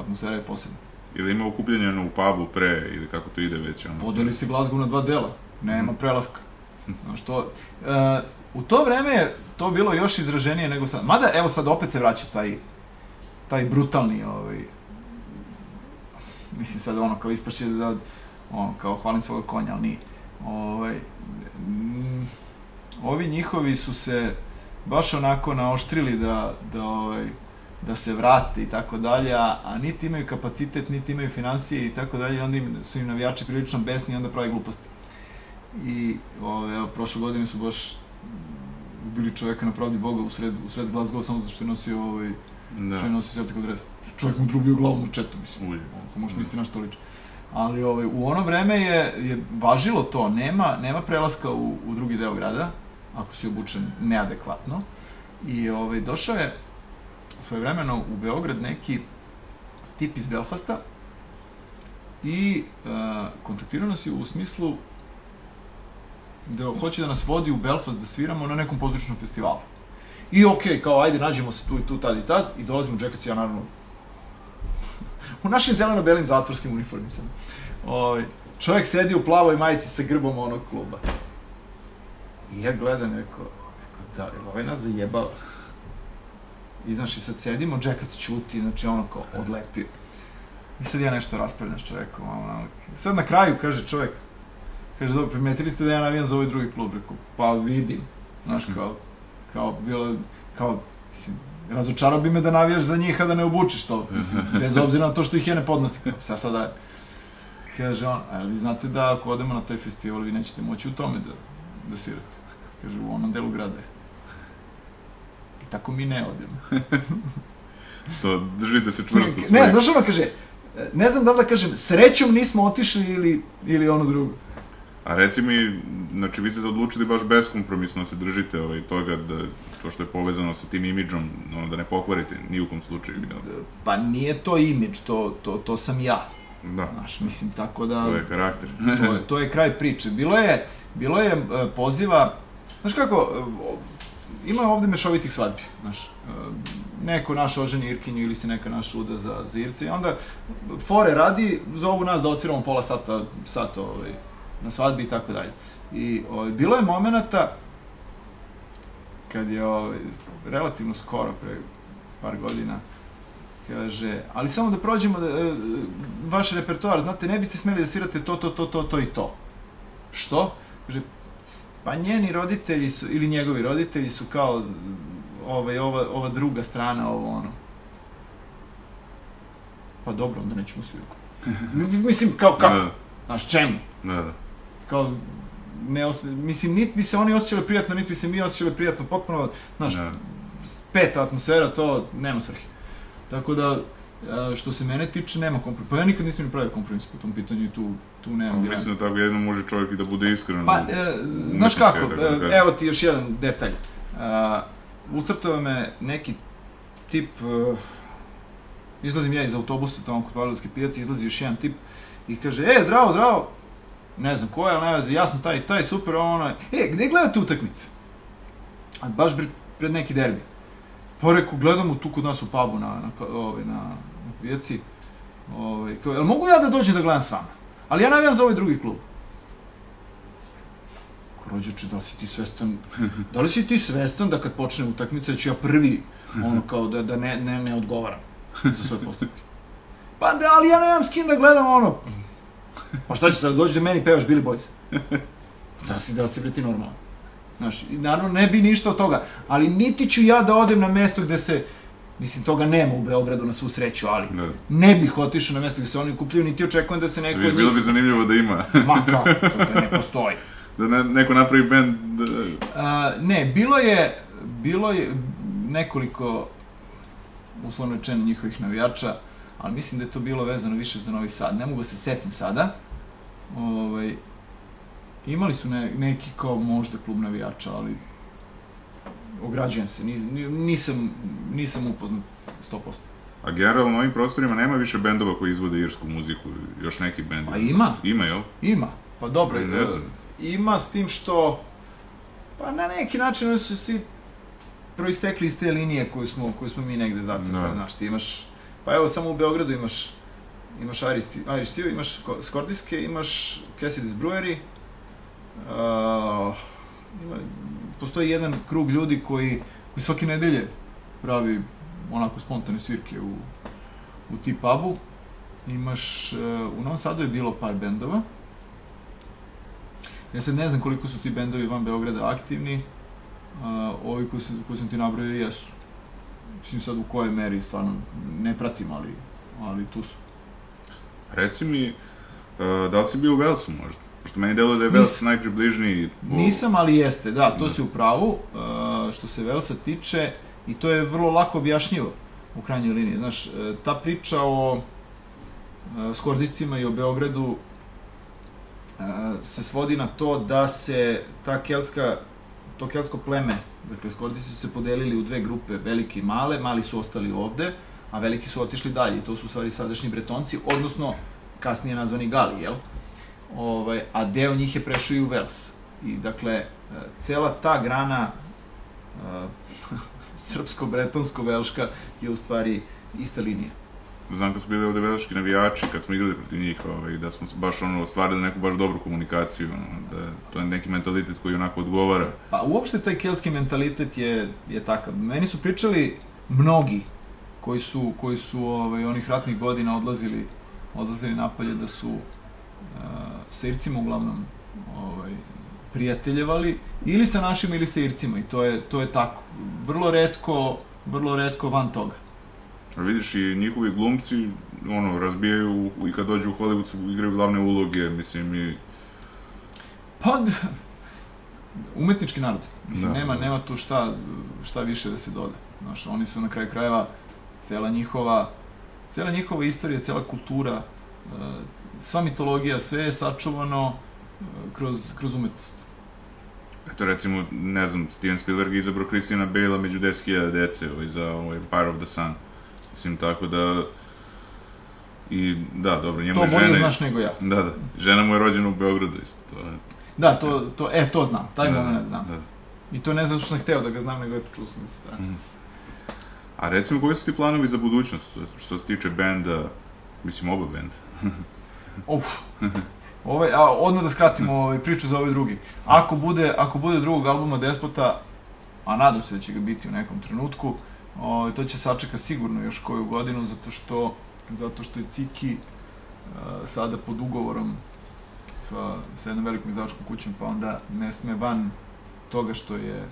atmosfera je posebna. Ili ima okupljanje ono, u pubu pre, ili kako to ide već, ono? Podeli se Glasgow na dva dela. Nema prelaska. Znaš, to, e, u to vreme je to bilo još izraženije nego sad. Mada, evo sad opet se vraća taj, taj brutalni, ovaj, mislim sad ono, kao ispašće da, ono, kao hvalim svoga konja, ali nije. Ovaj, mm, ovi njihovi su se baš onako naoštrili da, da, ovaj, da se vrate i tako dalje, a, a niti imaju kapacitet, niti imaju financije i tako dalje, onda im, su im navijači prilično besni i onda pravi gluposti. I ove, evo, prošle godine su baš ubili čoveka na pravdi Boga u sred, u sred Glasgow samo zato što je nosio ovaj, Da. što je nosio Celtic dres. Čovjek mu drubio glavu na četu, mislim. Uj. Ako možeš misliti na što liči. Ali ovaj, u ono vreme je, je važilo to, nema, nema prelaska u, u drugi deo grada, ako si obučen neadekvatno. I ovaj, došao je svojevremeno u Beograd neki tip iz Belfasta i uh, kontaktirao nas je u smislu da hoće da nas vodi u Belfast da sviramo na nekom pozorišnom festivalu. I okej, okay, kao ajde nađemo se tu i tu, tad i tad i dolazimo Džekac i ja naravno u našim zeleno-belim zatvorskim uniformicama. Ovaj, čovjek sedi u plavoj majici sa grbom onog kluba. I ja gledam, neko, neko da, ili ovaj nas zajebao? I znaš, i sad sedimo, Džekac čuti, znači ono kao odlepio. I sad ja nešto raspravljam s čovekom, ono, sad na kraju kaže čovjek, kaže, dobro, primetili ste da ja navijam za ovaj drugi klub, rekao, pa vidim, znaš, kao, kao, bilo, kao, mislim, razočarao bi me da navijaš za njih, a da ne obučiš to, mislim, bez obzira na to što ih je ne podnosi, kao, sad sada, kaže on, a vi znate da ako odemo na taj festival, vi nećete moći u tome da, da svirate, kaže, u onom delu grada je. I tako mi ne odemo. To, držite se čvrsto Ne, svoje. znaš ono kaže, ne znam da li da kažem, srećom nismo otišli ili, ili ono drugo. A reci mi, znači vi ste odlučili baš beskompromisno da se držite ovaj, toga da to što je povezano sa tim imidžom, ono, da ne pokvarite ni u kom slučaju. Da, Pa nije to imidž, to, to, to sam ja. da Znaš, mislim, tako da... to je karakter. to, je, to je kraj priče. Bilo je, bilo je e, poziva, znaš kako, e, ima ovde mešovitih svadbi, znaš, e, neko naš oženi Irkinju ili se neka naša uda za, za Irce i onda fore radi, zovu nas da odsviramo pola sata, sat ovaj, na svadbi i tako dalje. I ovaj, bilo je momenata kad je ovaj, relativno skoro, pre par godina, kaže, ali samo da prođemo da, e, vaš repertoar, znate, ne biste smeli da svirate to, to, to, to, to i to. Što? Kaže, pa njeni roditelji su, ili njegovi roditelji su kao ovaj, ova, ova druga strana, ovo ono. Pa dobro, onda nećemo svirati. Mislim, kao kako? Da, Znaš, čemu? da, da. Kao, ne os... mislim, niti bi se oni osjećali prijatno, niti bi se mi osjećali prijatno, potpuno, znaš, Da. peta atmosfera, to nema svrhe. Tako da, što se mene tiče, nema kompromisa. Pa ja nikad nisam ni pravio kompromis po tom pitanju i tu, tu nemam dilema. Mislim da tako jedno može čovjek i da bude iskren. Pa, e, znaš kako, da e, evo ti još jedan detalj. A, usrtao me neki tip, e, izlazim ja iz autobusa tamo kod Pavlovske pijace, izlazi još jedan tip i kaže, e, zdravo, zdravo, ne znam ko je, ali ne veze, ja sam taj, taj, super, ono, e, gde gledate utakmice? A baš pred, neki derbi. Pa reku, gledamo tu kod nas u pubu na, na, ovaj, na, na pijaci. Ovaj, kao, jel mogu ja da dođem da gledam s vama? Ali ja navijam za ovaj drugi klub. Ko rođače, da li si ti svestan, da li si ti svestan da kad počne utakmica da ću ja prvi, ono kao da, da ne, ne, ne odgovaram za svoje postupke. Pa da, ali ja nemam s kim da gledam ono. Pa šta će sad, dođi da meni pevaš Billy Boys. Da si, da si bre ti normalno. Znaš, i naravno ne bi ništa od toga, ali niti ću ja da odem na mesto gde se, mislim, toga nema u Beogradu na svu sreću, ali Da. ne bih otišao na mesto gde se oni kupljaju, niti očekujem da se neko Bi- od Bilo njih... bi zanimljivo da ima. Ma kako, to ne postoji. da ne, neko napravi band da, A, ne, bilo je, bilo je nekoliko, uslovno rečeno, njihovih navijača, ali mislim da je to bilo vezano više za Novi Sad. Ne mogu da se setim sada. Ovaj, imali su ne, neki kao možda klub navijača, ali ograđujem se, ni, ni- nisam, nisam upoznat 100%. A generalno na ovim prostorima nema više bendova koji izvode irsku muziku, još neki bend. Pa ima. Ima, jel? Ima, pa dobro, Ne e, znam. ima s tim što, pa na neki način oni su svi proistekli iz te linije koju smo, koju smo mi negde zacrtali, Da. znaš, ti imaš, pa evo samo u Beogradu imaš, imaš Irish, Irish Steel, imaš Ko- Skordiske, imaš Cassidy's Brewery, uh, ima, postoji jedan krug ljudi koji, koji svake nedelje pravi onako spontane svirke u, u ti pubu, Imaš, uh, u Novom Sadu je bilo par bendova. Ja sad ne znam koliko su ti bendovi van Beograda aktivni. Uh, ovi koji sam, koji sam ti nabrojao jesu. Mislim sad u kojoj meri, stvarno ne pratim, ali, ali tu su. Reci mi, uh, da li si bio u Velsu možda? Pošto meni deluje da je Vels Nisam. najpribližniji... po- Nisam, ali jeste, da, to Da. si u pravu. Uh, što se Velsa tiče, i to je vrlo lako objašnjivo u krajnjoj liniji. Znaš, e, ta priča o Skordicima i o Beogradu se svodi na to da se ta keltska, to keltsko pleme, dakle Skordici su se podelili u dve grupe, velike i male, mali su ostali ovde, a veliki su otišli dalje, to su u stvari sadašnji bretonci, odnosno kasnije nazvani Gali, jel? Ovaj, a deo njih je prešao i u Vels. I dakle, e, cela ta grana uh, srpsko-bretonsko-velška je u stvari ista linija. Znam kad su bili ovde velški navijači, kad smo igrali protiv njih, ovaj, da smo baš ono, ostvarili neku baš dobru komunikaciju, ono, da to je neki mentalitet koji onako odgovara. Pa uopšte taj keltski mentalitet je, je takav. Meni su pričali mnogi koji su, koji su ovaj, onih ratnih godina odlazili, odlazili napolje da su uh, sa Ircima uglavnom ovaj, prijateljevali ili sa našim ili sa Ircima i to je, to je tako. Vrlo redko, vrlo redko van toga. Vidiš i njihovi glumci, ono, razbijaju i kad dođu u Hollywood su igraju glavne uloge, mislim i... Pa, umetnički narod. Mislim, Da. nema, nema tu šta, šta više da se doda. Znaš, oni su na kraju krajeva, cela njihova, cela njihova istorija, cela kultura, uh, sva mitologija, sve je sačuvano uh, kroz, kroz umetnost. Eto recimo, ne znam, Steven Spielberg je izabrao Christiana Bale-a među 10.000 dece ovaj, za ovaj Empire of the Sun. Mislim, tako da... I, da, dobro, njemu To je bolje žena... znaš nego ja. Da, da. Žena mu je rođena u Beogradu isto. To je... Da, to, to, e, to znam, taj da, moment znam. Da. I to ne zato što sam hteo da ga znam, nego eto čuo sam se. Da. A recimo, koji su ti planovi za budućnost, što se tiče benda, mislim, oba benda? Uf. Ovaj, a, odmah da skratimo ovaj, priču za ovaj drugi. Ako bude, ako bude drugog albuma Despota, a nadam se da će ga biti u nekom trenutku, ovaj, to će sačeka sigurno još koju godinu, zato što, zato što je Ciki uh, sada pod ugovorom sa, sa jednom velikom izdavačkom kućom, pa onda ne sme van toga što je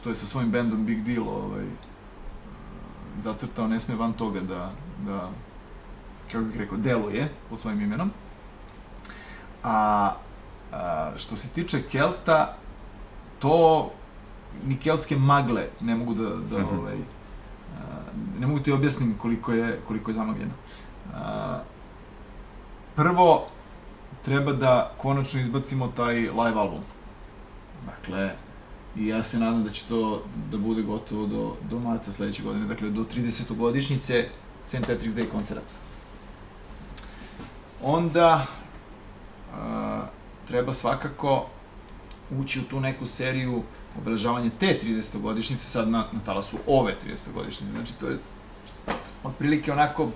što je sa svojim bendom Big Deal ovaj, zacrtao, ne sme van toga da, da kako bih rekao, deluje pod svojim imenom. A, a što se tiče Kelta, to ni keltske magle ne mogu da, da Mhm. ovaj, a, ne mogu ti objasnim koliko je, koliko je zamagljeno. A, prvo, treba da konačno izbacimo taj live album. Dakle, i ja se nadam da će to da bude gotovo do, do marta sledeće godine, dakle do 30. godišnjice St. Patrick's Day koncerata. Onda a, treba svakako ući u tu neku seriju obeležavanja te 30. godišnjice, sad na, na talasu ove 30. godišnjice, znači to je otprilike onako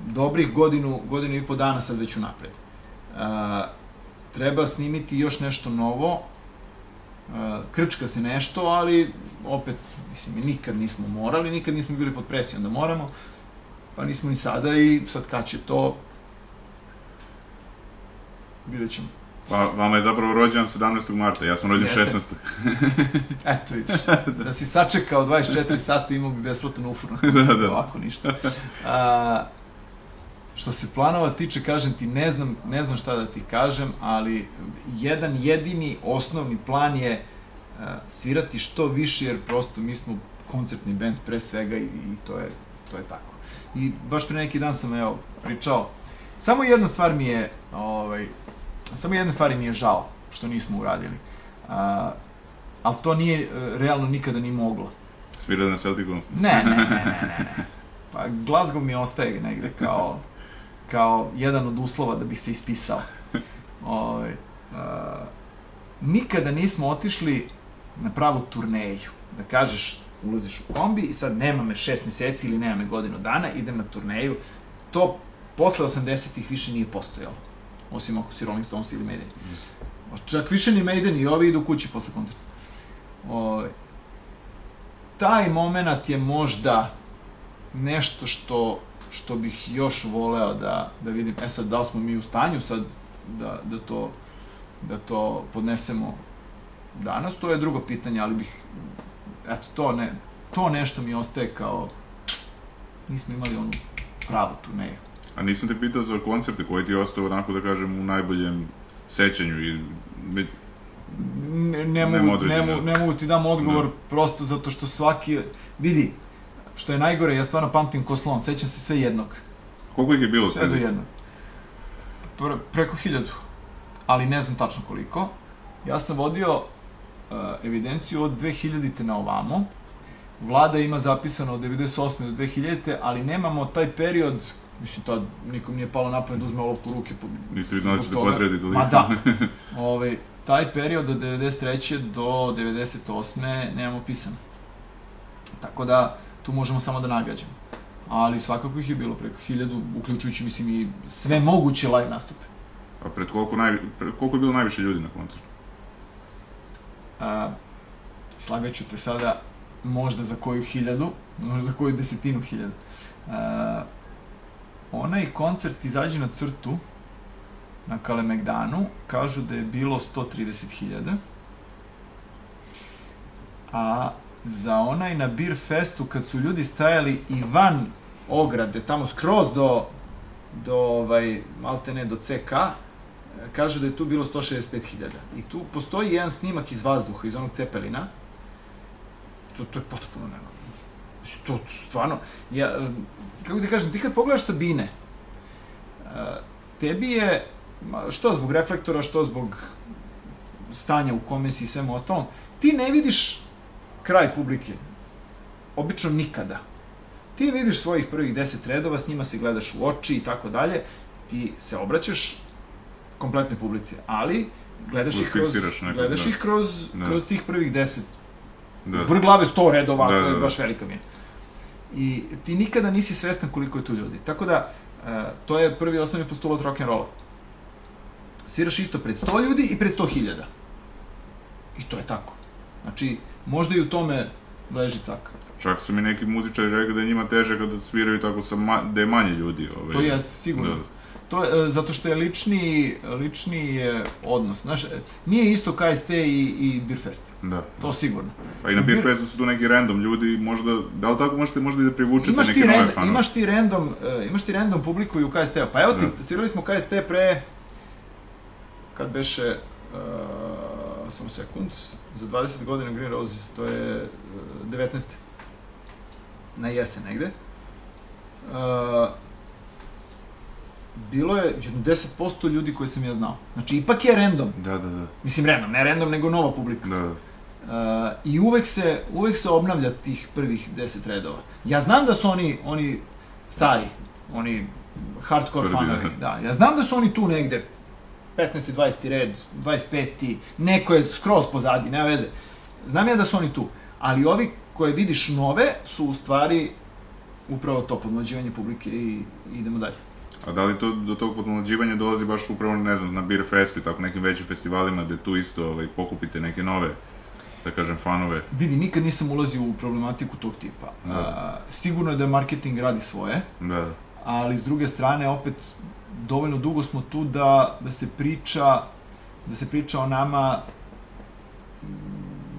dobrih godinu, godinu i po dana sad već unapred. A, treba snimiti još nešto novo, a, krčka se nešto, ali opet, mislim, mi nikad nismo morali, nikad nismo bili pod presijom da moramo, pa nismo ni sada i sad kad će to, vidjet ćemo. Pa, vama je zapravo rođendan 17. marta, ja sam rođen Jeste. 16. Eto, vidiš, da si sačekao 24 sata imao bi besplatan ufurno. da, da. Ovako ništa. A, što se planova tiče, kažem ti, ne znam, ne znam šta da ti kažem, ali jedan jedini osnovni plan je a, svirati što više, jer prosto mi smo koncertni band pre svega i, i to, je, to je tako. I baš pre neki dan sam, evo, pričao, samo jedna stvar mi je, ovaj, samo jedna stvar mi je žao što nismo uradili. A, ali to nije e, realno nikada ni moglo. Svirali na Celticu. Ne, ne, ne, ne, ne, ne. Pa Glasgow mi ostaje negde kao, kao jedan od uslova da bih se ispisao. Ovaj, a, nikada nismo otišli na pravu turneju. Da kažeš, ulaziš u kombi i sad nema me šest meseci ili nema me godinu dana, idem na turneju. To posle 80-ih više nije postojalo. Osim ako si Rolling Stones ili Maiden. Čak više ni Maiden i ovi idu kući posle koncerta. Ovaj, taj moment je možda nešto što što bih još voleo da, da vidim. E sad, da li smo mi u stanju sad da, da, to, da to podnesemo danas, to je drugo pitanje, ali bih, eto, to, ne, to nešto mi ostaje kao, nismo imali onu pravu turneju. A nisam te pitao za koncerte koji ti je ostao onako da kažem u najboljem sećanju i Ne, ne, mogu, ne, mogu, ne mogu ti dam odgovor, Da. prosto zato što svaki, vidi, što je najgore, ja stvarno pamtim ko slon, sećam se sve jednog. Koliko ih je bilo? Sve do jednog. Pre, preko hiljadu, ali ne znam tačno koliko. Ja sam vodio uh, evidenciju od 2000. na ovamo. Vlada ima zapisano od 98. do 2000. ali nemamo taj period, mislim, tad nikom nije palo na pamet da uzme olovku u ruke. po- Niste vi znali da potrebiti toliko? Ma da. Ovaj, taj period od 93. do 98. nemamo pisano. Tako da, tu možemo samo da nagađamo. Ali svakako ih je bilo preko hiljadu, uključujući, mislim, i sve moguće live nastupe. A pred koliko, naj, pred koliko je bilo najviše ljudi na koncertu? A, slagaću te sada možda za koju hiljadu, možda za koju desetinu hiljada. A, onaj koncert izađe na crtu na Kalemegdanu, kažu da je bilo 130.000. A za onaj na Beer Festu, kad su ljudi stajali i van ograde, tamo skroz do, do ovaj, maltene do CK, kažu da je tu bilo 165.000. I tu postoji jedan snimak iz vazduha, iz onog cepelina. To, to je potpuno nenormalno. To, stvarno, ja, kako ti kažem, ti kad pogledaš Sabine, eh, tebi je, što zbog reflektora, što zbog stanja u kome si i svemu ostalom, ti ne vidiš kraj publike. Obično nikada. Ti vidiš svojih prvih deset redova, s njima se gledaš u oči i tako dalje, ti se obraćaš kompletnoj publici, ali gledaš ih kroz, Fiksiraš neko, gledaš da. ih kroz, Da. kroz tih prvih deset Da. vrh glave 100 redova, Da, da, da, baš velika mi je. I ti nikada nisi svestan koliko je tu ljudi. Tako da, e, to je prvi osnovni postulat rock'n'rolla. Sviraš isto pred 100 ljudi i pred 100.000. I to je tako. Znači, možda i u tome leži caka. Čak su mi neki muzičari rekli da je njima teže kada sviraju tako sa ma, da je manje ljudi. Ovaj. To jeste, sigurno. Da. To je, e, zato što je lični, lični je odnos. Znaš, e, nije isto KST i, i Beerfest. Da. To sigurno. Pa i na Beer Festu su tu neki random ljudi, možda, da li tako možete možda i da privučete Imaš neke ti, nove random, fanove? imaš ti random, uh, imaš ti random publiku i u KST-u. Pa evo ti, Da. svirali smo KST pre, kad beše, uh, samo sekund, za 20 godina Green Roses, to je uh, 19. Na jesen negde. Uh, bilo je jedno 10% ljudi koje sam ja znao. Znači, ipak je random. Da, da, da. Mislim, random, ne random, nego nova publika. Da, da. Uh, I uvek se, uvek se obnavlja tih prvih 10 redova. Ja znam da su oni, oni stari, oni hardcore Tvrdi, fanovi, da. Ja znam da su oni tu negde, 15. 20. red, 25. Neko je skroz pozadi, nema veze. Znam ja da su oni tu, ali ovi koje vidiš nove su u stvari upravo to podmlađivanje publike i idemo dalje. A da li to do tog podmlađivanja dolazi baš upravo, ne znam, na Beer Festu i tako nekim većim festivalima gde tu isto ovaj, pokupite neke nove, da kažem, fanove? Vidi, nikad nisam ulazio u problematiku tog tipa. Da. A, sigurno je da marketing radi svoje, Da, ali s druge strane opet dovoljno dugo smo tu da, da se priča da se priča o nama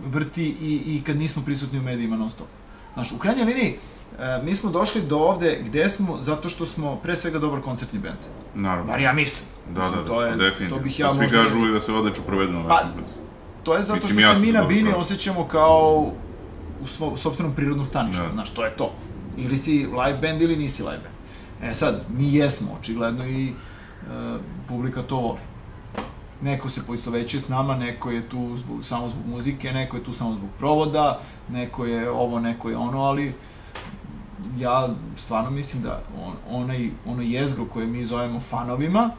vrti i, i kad nismo prisutni u medijima non stop. Znaš, u krajnjoj liniji, e, mi smo došli do ovde gde smo zato što smo pre svega dobar koncertni bend. Naravno. Bar ja mislim. Da, Mislim, da, da, to je- definitivno. to bih ja Pa Svi možda- kažu uvijek da se odlično provedu na Pa, vašem koncertu. To je zato Mislim, što se mi na dobro bini proveo. osjećamo kao u svo, u sopstvenom prirodnom staništu, Da. znaš, to je to. Ili si live band ili nisi live band. E sad, mi jesmo, očigledno i e, publika to voli. Neko se poistovećuje s nama, neko je tu zbog, samo zbog muzike, neko je tu samo zbog provoda, neko je ovo, neko je ono, ali ja stvarno mislim da on, onaj, ono jezgro koje mi zovemo fanovima,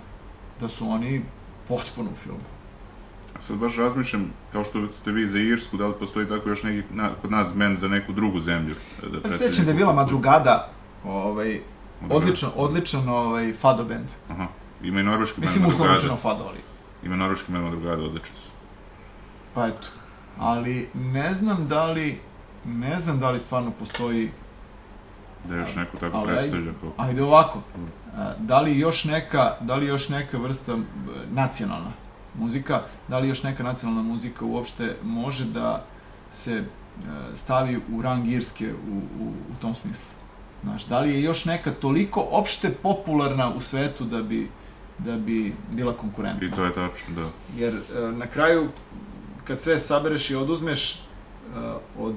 da su oni potpuno u filmu. Sad baš razmišljam, kao što ste vi za Irsku, da li postoji tako još neki, na, kod nas band za neku drugu zemlju? e, Da Ja se predstavi sjećam da je bila? Madrugada, ovaj, odličan, odličan ovaj, fado band. Aha. Ima i norveški band Mislim, Madrugada. rečeno fado, ali, Ima norveški band Madrugada, odlični su. pa eto. Ali ne znam da li, ne znam da li stvarno postoji, Da još neko tako Ali predstavlja kao... ajde ovako, a, da li još neka, da li još neka vrsta m, nacionalna muzika, da li još neka nacionalna muzika uopšte može da se e, stavi u rang Irske u, u, u tom smislu. Znaš, da li je još neka toliko opšte popularna u svetu da bi, da bi bila konkurentna? I to je tačno, da. Jer e, na kraju, kad sve sabereš i oduzmeš, e, od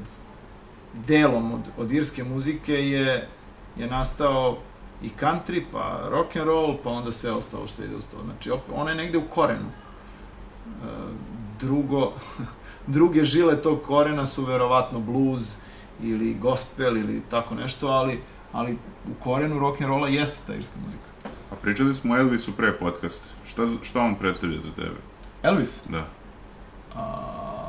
delom od, od irske muzike je, je nastao i country, pa rock and roll, pa onda sve ostalo što ide uz to. Znači, opet, ona je negde u korenu. E, drugo, druge žile tog korena su verovatno blues ili gospel ili tako nešto, ali, ali u korenu rock and rolla jeste ta irska muzika. A pričali smo o Elvisu pre podcast. Šta, šta on predstavlja za tebe? Elvis? Da. A,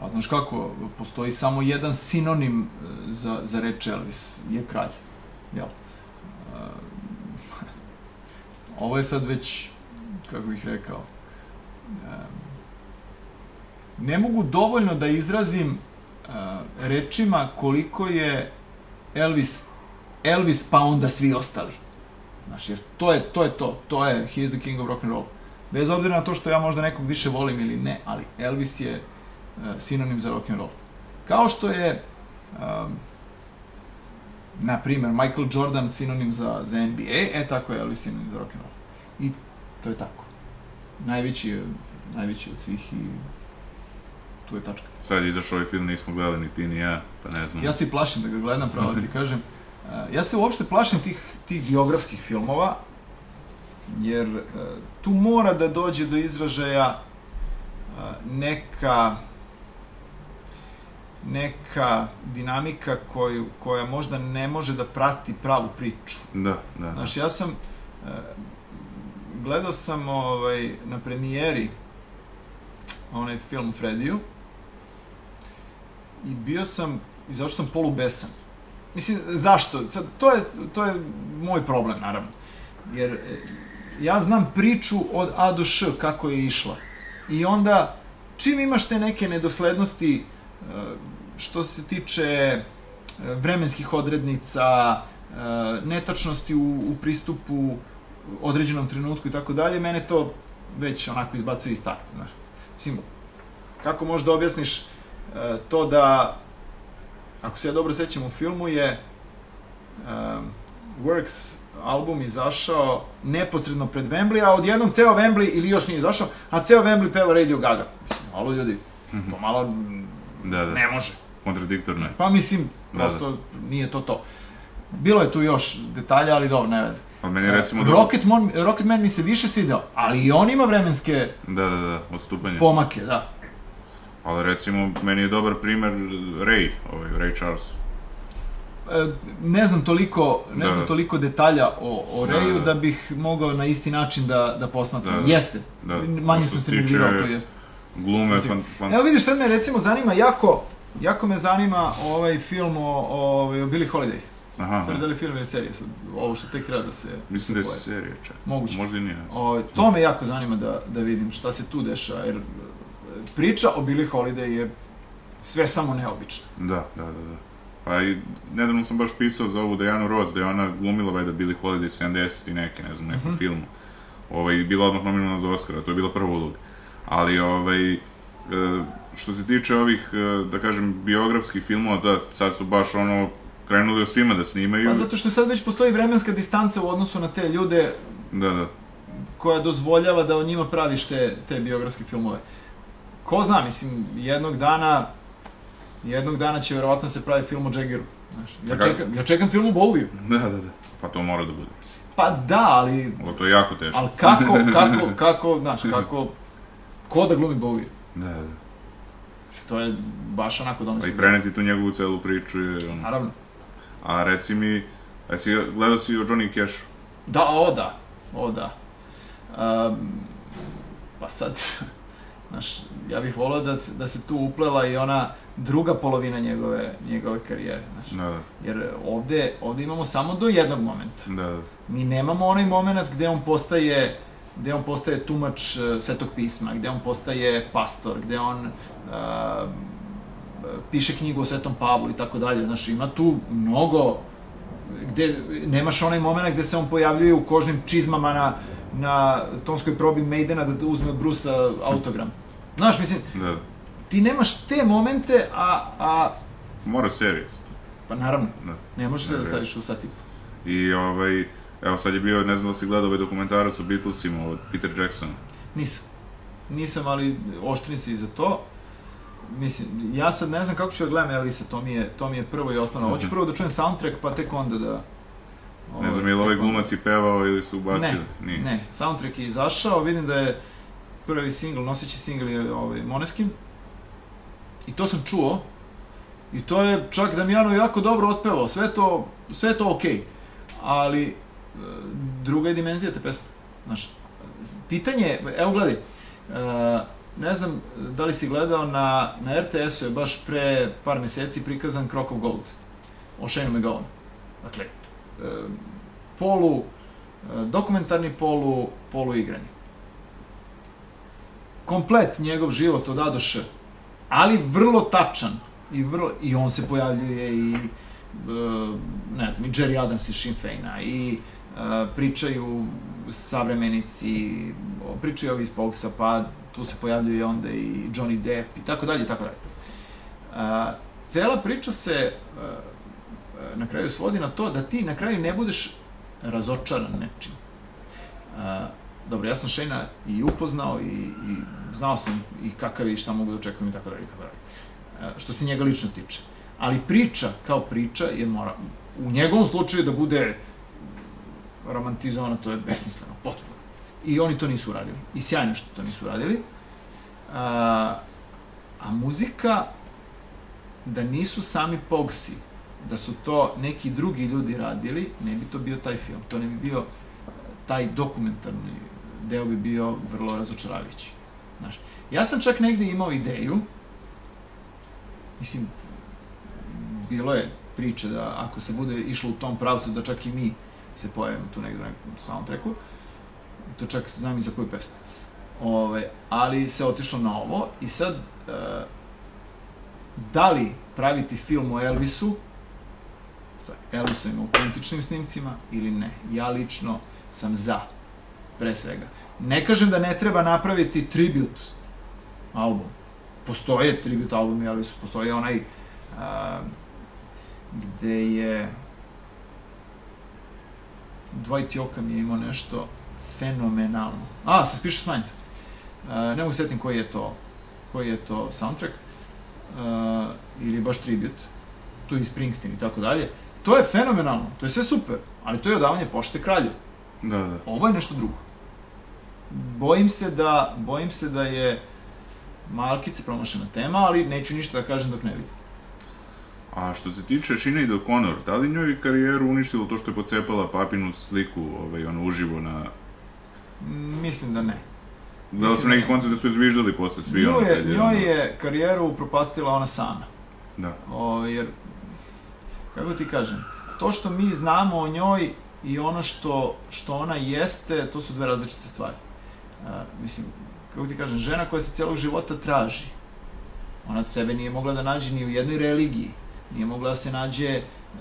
pa znaš kako, postoji samo jedan sinonim e, za, za reč Elvis, je kralj. Jel? A, ovo je sad već, kako bih rekao, a, ne mogu dovoljno da izrazim a, rečima koliko je Elvis Elvis pa onda svi ostali. Znaš, jer to je to, je to, to je he is the king of rock and roll. Bez obzira na to što ja možda nekog više volim ili ne, ali Elvis je sinonim za rock and roll. Kao što je um, na primer Michael Jordan sinonim za, za NBA, e tako je Elvis sinonim za rock and roll. I to je tako. Najveći je, najveći od svih i tu je tačka. Sad je izašao ovaj film, nismo gledali ni ti ni ja, pa ne znam. Ja se plašim da ga gledam, pravo ti kažem. Uh, ja se uopšte plašim tih, tih geografskih filmova, jer uh, tu mora da dođe do izražaja neka neka dinamika koju, koja možda ne može da prati pravu priču. Da, da. da. Znaš, ja sam, uh, gledao sam ovaj, na premijeri onaj film Frediju i bio sam, izašao sam polubesan. Mislim, zašto? Sad, to, je, to je moj problem, naravno. Jer e, ja znam priču od A do Š kako je išla. I onda, čim imaš te neke nedoslednosti e, što se tiče e, vremenskih odrednica, netačnosti u, u pristupu određenom trenutku i tako dalje, mene to već onako izbacuje iz takta, znaš. Mislim, kako možeš da objasniš to da ako se ja dobro sećam u filmu je um, Works album izašao neposredno pred Wembley, a odjednom ceo Wembley ili još nije izašao, a ceo Wembley peva Radio Gaga. Mislim, malo ljudi, to malo Da, da. ne može. Kontradiktorno je. Pa mislim, Da, prosto nije to to. Bilo je tu još detalja, ali dobro, ne veze. Ali meni recimo da... Rocketman, Rocketman mi se više svideo, ali i on ima vremenske Da, da, da, odstupanje. pomake, da. Ali recimo, meni je dobar primer Ray, ovaj, Ray Charles. E, ne znam toliko, ne Da, znam da. toliko detalja o, o Da, Reju da. da, bih mogao na isti način da, da posmatram. Da, da. Jeste. Da. Manje sam se nervirao, to jeste. Glume, Mislim, fan, fan... Evo vidiš, sad me recimo zanima jako, jako me zanima ovaj film o, o, o Billie Holiday. Aha, Sad da li film ili serija, sad, ovo što tek treba da se... Mislim da je pojavi. serija čak. Moguće. Možda i nije. O, to me jako zanima da, da vidim šta se tu dešava, jer e, priča o Billie Holiday je sve samo neobično. Da, da, da, da. Pa i nedavno sam baš pisao za ovu Dejanu Ross, da je ona glumila valjda Billie Holiday 70 i neke, ne znam, nekom Mhm. filmu. Ovaj, bila odmah nominovana za Oscara, to je bila prva uloga. Ali, ovaj, e, što se tiče ovih, e, da kažem, biografskih filmova, da, sad su baš ono, krenuli o svima da snimaju. Pa zato što sad već postoji vremenska distanca u odnosu na te ljude Da, da. koja dozvoljava da o njima praviš te, te biografske filmove. Ko zna, mislim, jednog dana jednog dana će verovatno se pravi film o Jaggeru. Znaš, ja, čekam, ja čekam film o Bowiju. Da, da, da. Pa to mora da bude. Pa da, ali, Ovo to je jako teško. ali kako, kako, kako, znaš, kako, ko da glumi Bowiju? Da, da. To je baš onako Pa domaće. i preneti tu njegovu celu priču je, ono. Naravno. A reci mi, a si gledao si o Johnny Cashu? Da, o da, o da. Um, pa sad, znaš, ja bih volao da, se- da se tu uplela i ona druga polovina njegove, njegove karijere, znaš. Da, da, Jer ovde, ovde imamo samo do jednog momenta. da, da. Mi nemamo onaj moment gde on postaje gde on postaje tumač uh, Svetog pisma, gde on postaje pastor, gde on uh, piše knjigu o Svetom Pavlu i tako dalje. Znaš, ima tu mnogo gde nemaš onaj moment gde se on pojavljuje u kožnim čizmama na, na tonskoj probi Maidena da uzme od Brusa autogram. Znaš, mislim, da. ti nemaš te momente, a, a Mora serija. pa naravno, Da. ne možeš se da Ne, staviš u satipu. I ovaj, evo sad je bio, ne znam da si gledao ovaj dokumentarac o Beatlesima od Peter Jacksona. Nisam. Nisam, ali oštrim se i za to. Mislim, ja sad ne znam kako ću da gledam Elvisa, to mi je, to mi je prvo i osnovno. Hoću Mhm. prvo da čujem soundtrack, pa tek onda da, Ne znam, je li ovaj glumac i pevao ili su ubacili? Ne, Nije. ne, soundtrack je izašao, vidim da je prvi singl, noseći singl je ovaj, Moneskin. I to sam čuo. I to je čak Damjano jako dobro otpevao, sve to, sve to okej. Ali, e, druga je dimenzija te pesme. Znaš, pitanje, evo gledaj, e, ne znam da li si gledao na, na RTS-u je baš pre par meseci prikazan Crock of Gold o Shane McGowan. Dakle, e, polu e, dokumentarni, polu, polu igrani. Komplet njegov život od A do Š, ali vrlo tačan i vrlo, i on se pojavljuje i e, ne znam, i Jerry Adams iz Sinn Féina i pričaju savremenici, pričaju ovi iz Pogsa, pa tu se pojavljuje onda i Johnny Depp i tako dalje i tako dalje. Cela priča se e, na kraju svodi na to da ti na kraju ne budeš razočaran nečim. Dobro, ja sam Shayna i upoznao i, i znao sam i kakav je i šta mogu da očekujem i tako dalje i tako dalje. Što se njega lično tiče. Ali priča kao priča je mora, u njegovom slučaju da bude romantizovana, to je besmisleno, potpuno. I oni to nisu uradili. I sjajno što to nisu uradili. A, a muzika, da nisu sami Pogsi, da su to neki drugi ljudi radili, ne bi to bio taj film. To ne bi bio taj dokumentarni deo bi bio vrlo razočaravajući. Znaš, ja sam čak negde imao ideju, mislim, bilo je priče da ako se bude išlo u tom pravcu da čak i mi se pojavimo tu negde u nekom soundtracku, to čak znam i za koju pesmu. Ove, ali se otišlo na ovo i sad e, da li praviti film o Elvisu sa Elvisovim autentičnim snimcima ili ne. Ja lično sam za, pre svega. Ne kažem da ne treba napraviti tribute album. Postoje tribute albumi Elvisu, postoje onaj a, gde je Dwight Yoakam je imao nešto fenomenalno. A, Suspicious Minds. Uh, ne mogu se setim koji je to, koji je to soundtrack. Uh, ili baš tribute. Tu i Springsteen i tako dalje. To je fenomenalno, to je sve super, ali to je odavanje pošte kralju. Da, da. Ovo je nešto drugo. Bojim se da, bojim se da je malkice promašena tema, ali neću ništa da kažem dok ne vidim. A što se tiče Sinead O'Connor, da li njoj karijeru uništilo to što je pocepala papinu sliku, ovaj, ono, uživo na... Mislim da ne. Da li su Mislim neki da- koncerte su je zviždali posle svi, ono, Njoj je, kad njoj ono- je karijeru upropastila ona sama. Da. O, jer, kako ti kažem, to što mi znamo o njoj i ono što, što ona jeste, to su dve različite stvari. A, mislim, kako ti kažem, žena koja se celog života traži, ona sebe nije mogla da nađe ni u jednoj religiji, nije mogla da se nađe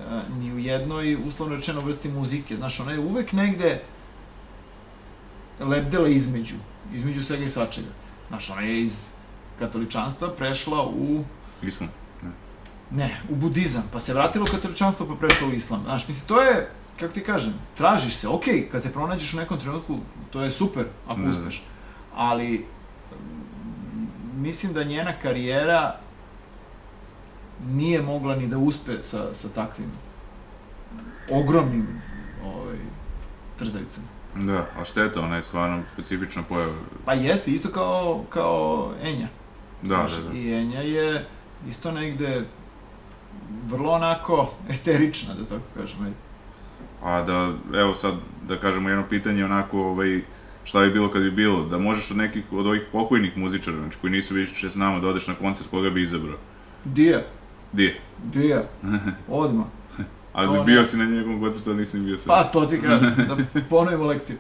a, ni u jednoj, uslovno rečeno, vrsti muzike. Znaš, ona je uvek negde lebdela između, između svega i svačega. Znaš, ona je iz katoličanstva prešla u Islam. Ne, u budizam, pa se vratilo u katoličanstvo pa prešlo u islam. Znaš, mislim, to je, kako ti kažem, tražiš se, okej, kad se pronađeš u nekom trenutku, to je super, ako da. uspeš. Ali, mislim da njena karijera nije mogla ni da uspe sa, sa takvim ogromnim ovaj, trzavicama. Da, a šteta, ona je stvarno specifična pojava. Pa jeste, isto kao, kao Enja. Da, Znaš, da, da. I Enja je isto negde vrlo onako eterična, da tako kažem. A da, evo sad, da kažemo jedno pitanje onako, ovaj, šta bi bilo kad bi bilo, da možeš od nekih, od ovih pokojnih muzičara, znači koji nisu više s nama, da odeš na koncert, koga bi izabrao? Dija, Di je? Dija, odmah. Ali To bi ne. bio si na njegovom koncertu, ali nisam bio sad. Pa to ti kažem, da ponovimo lekciju.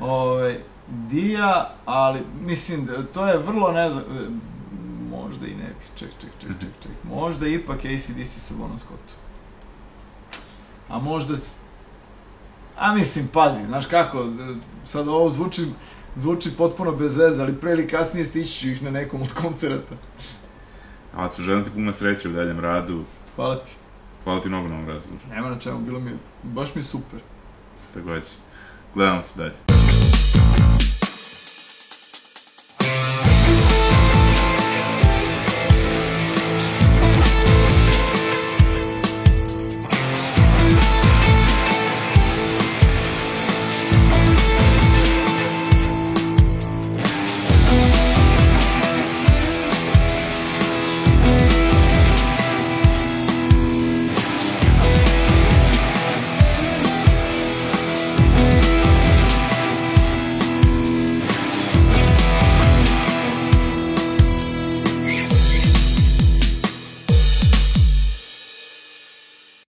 Ove, Dija, ali mislim da to je vrlo ne znam, možda i ne bi, ček, ček, ček, ček, ček, možda ipak ACDC sa Bonom Scottom. A možda, a mislim, pazi, znaš kako, sad ovo zvuči, zvuči potpuno bez veze, ali pre ili kasnije stići ću ih na nekom od koncerata. A su želim ti puno sreće u daljem radu. Hvala ti. Hvala ti mnogo na ovom razgovoru. Nema na čemu, bilo mi, baš mi je super. Takođe. Gledamo se dalje.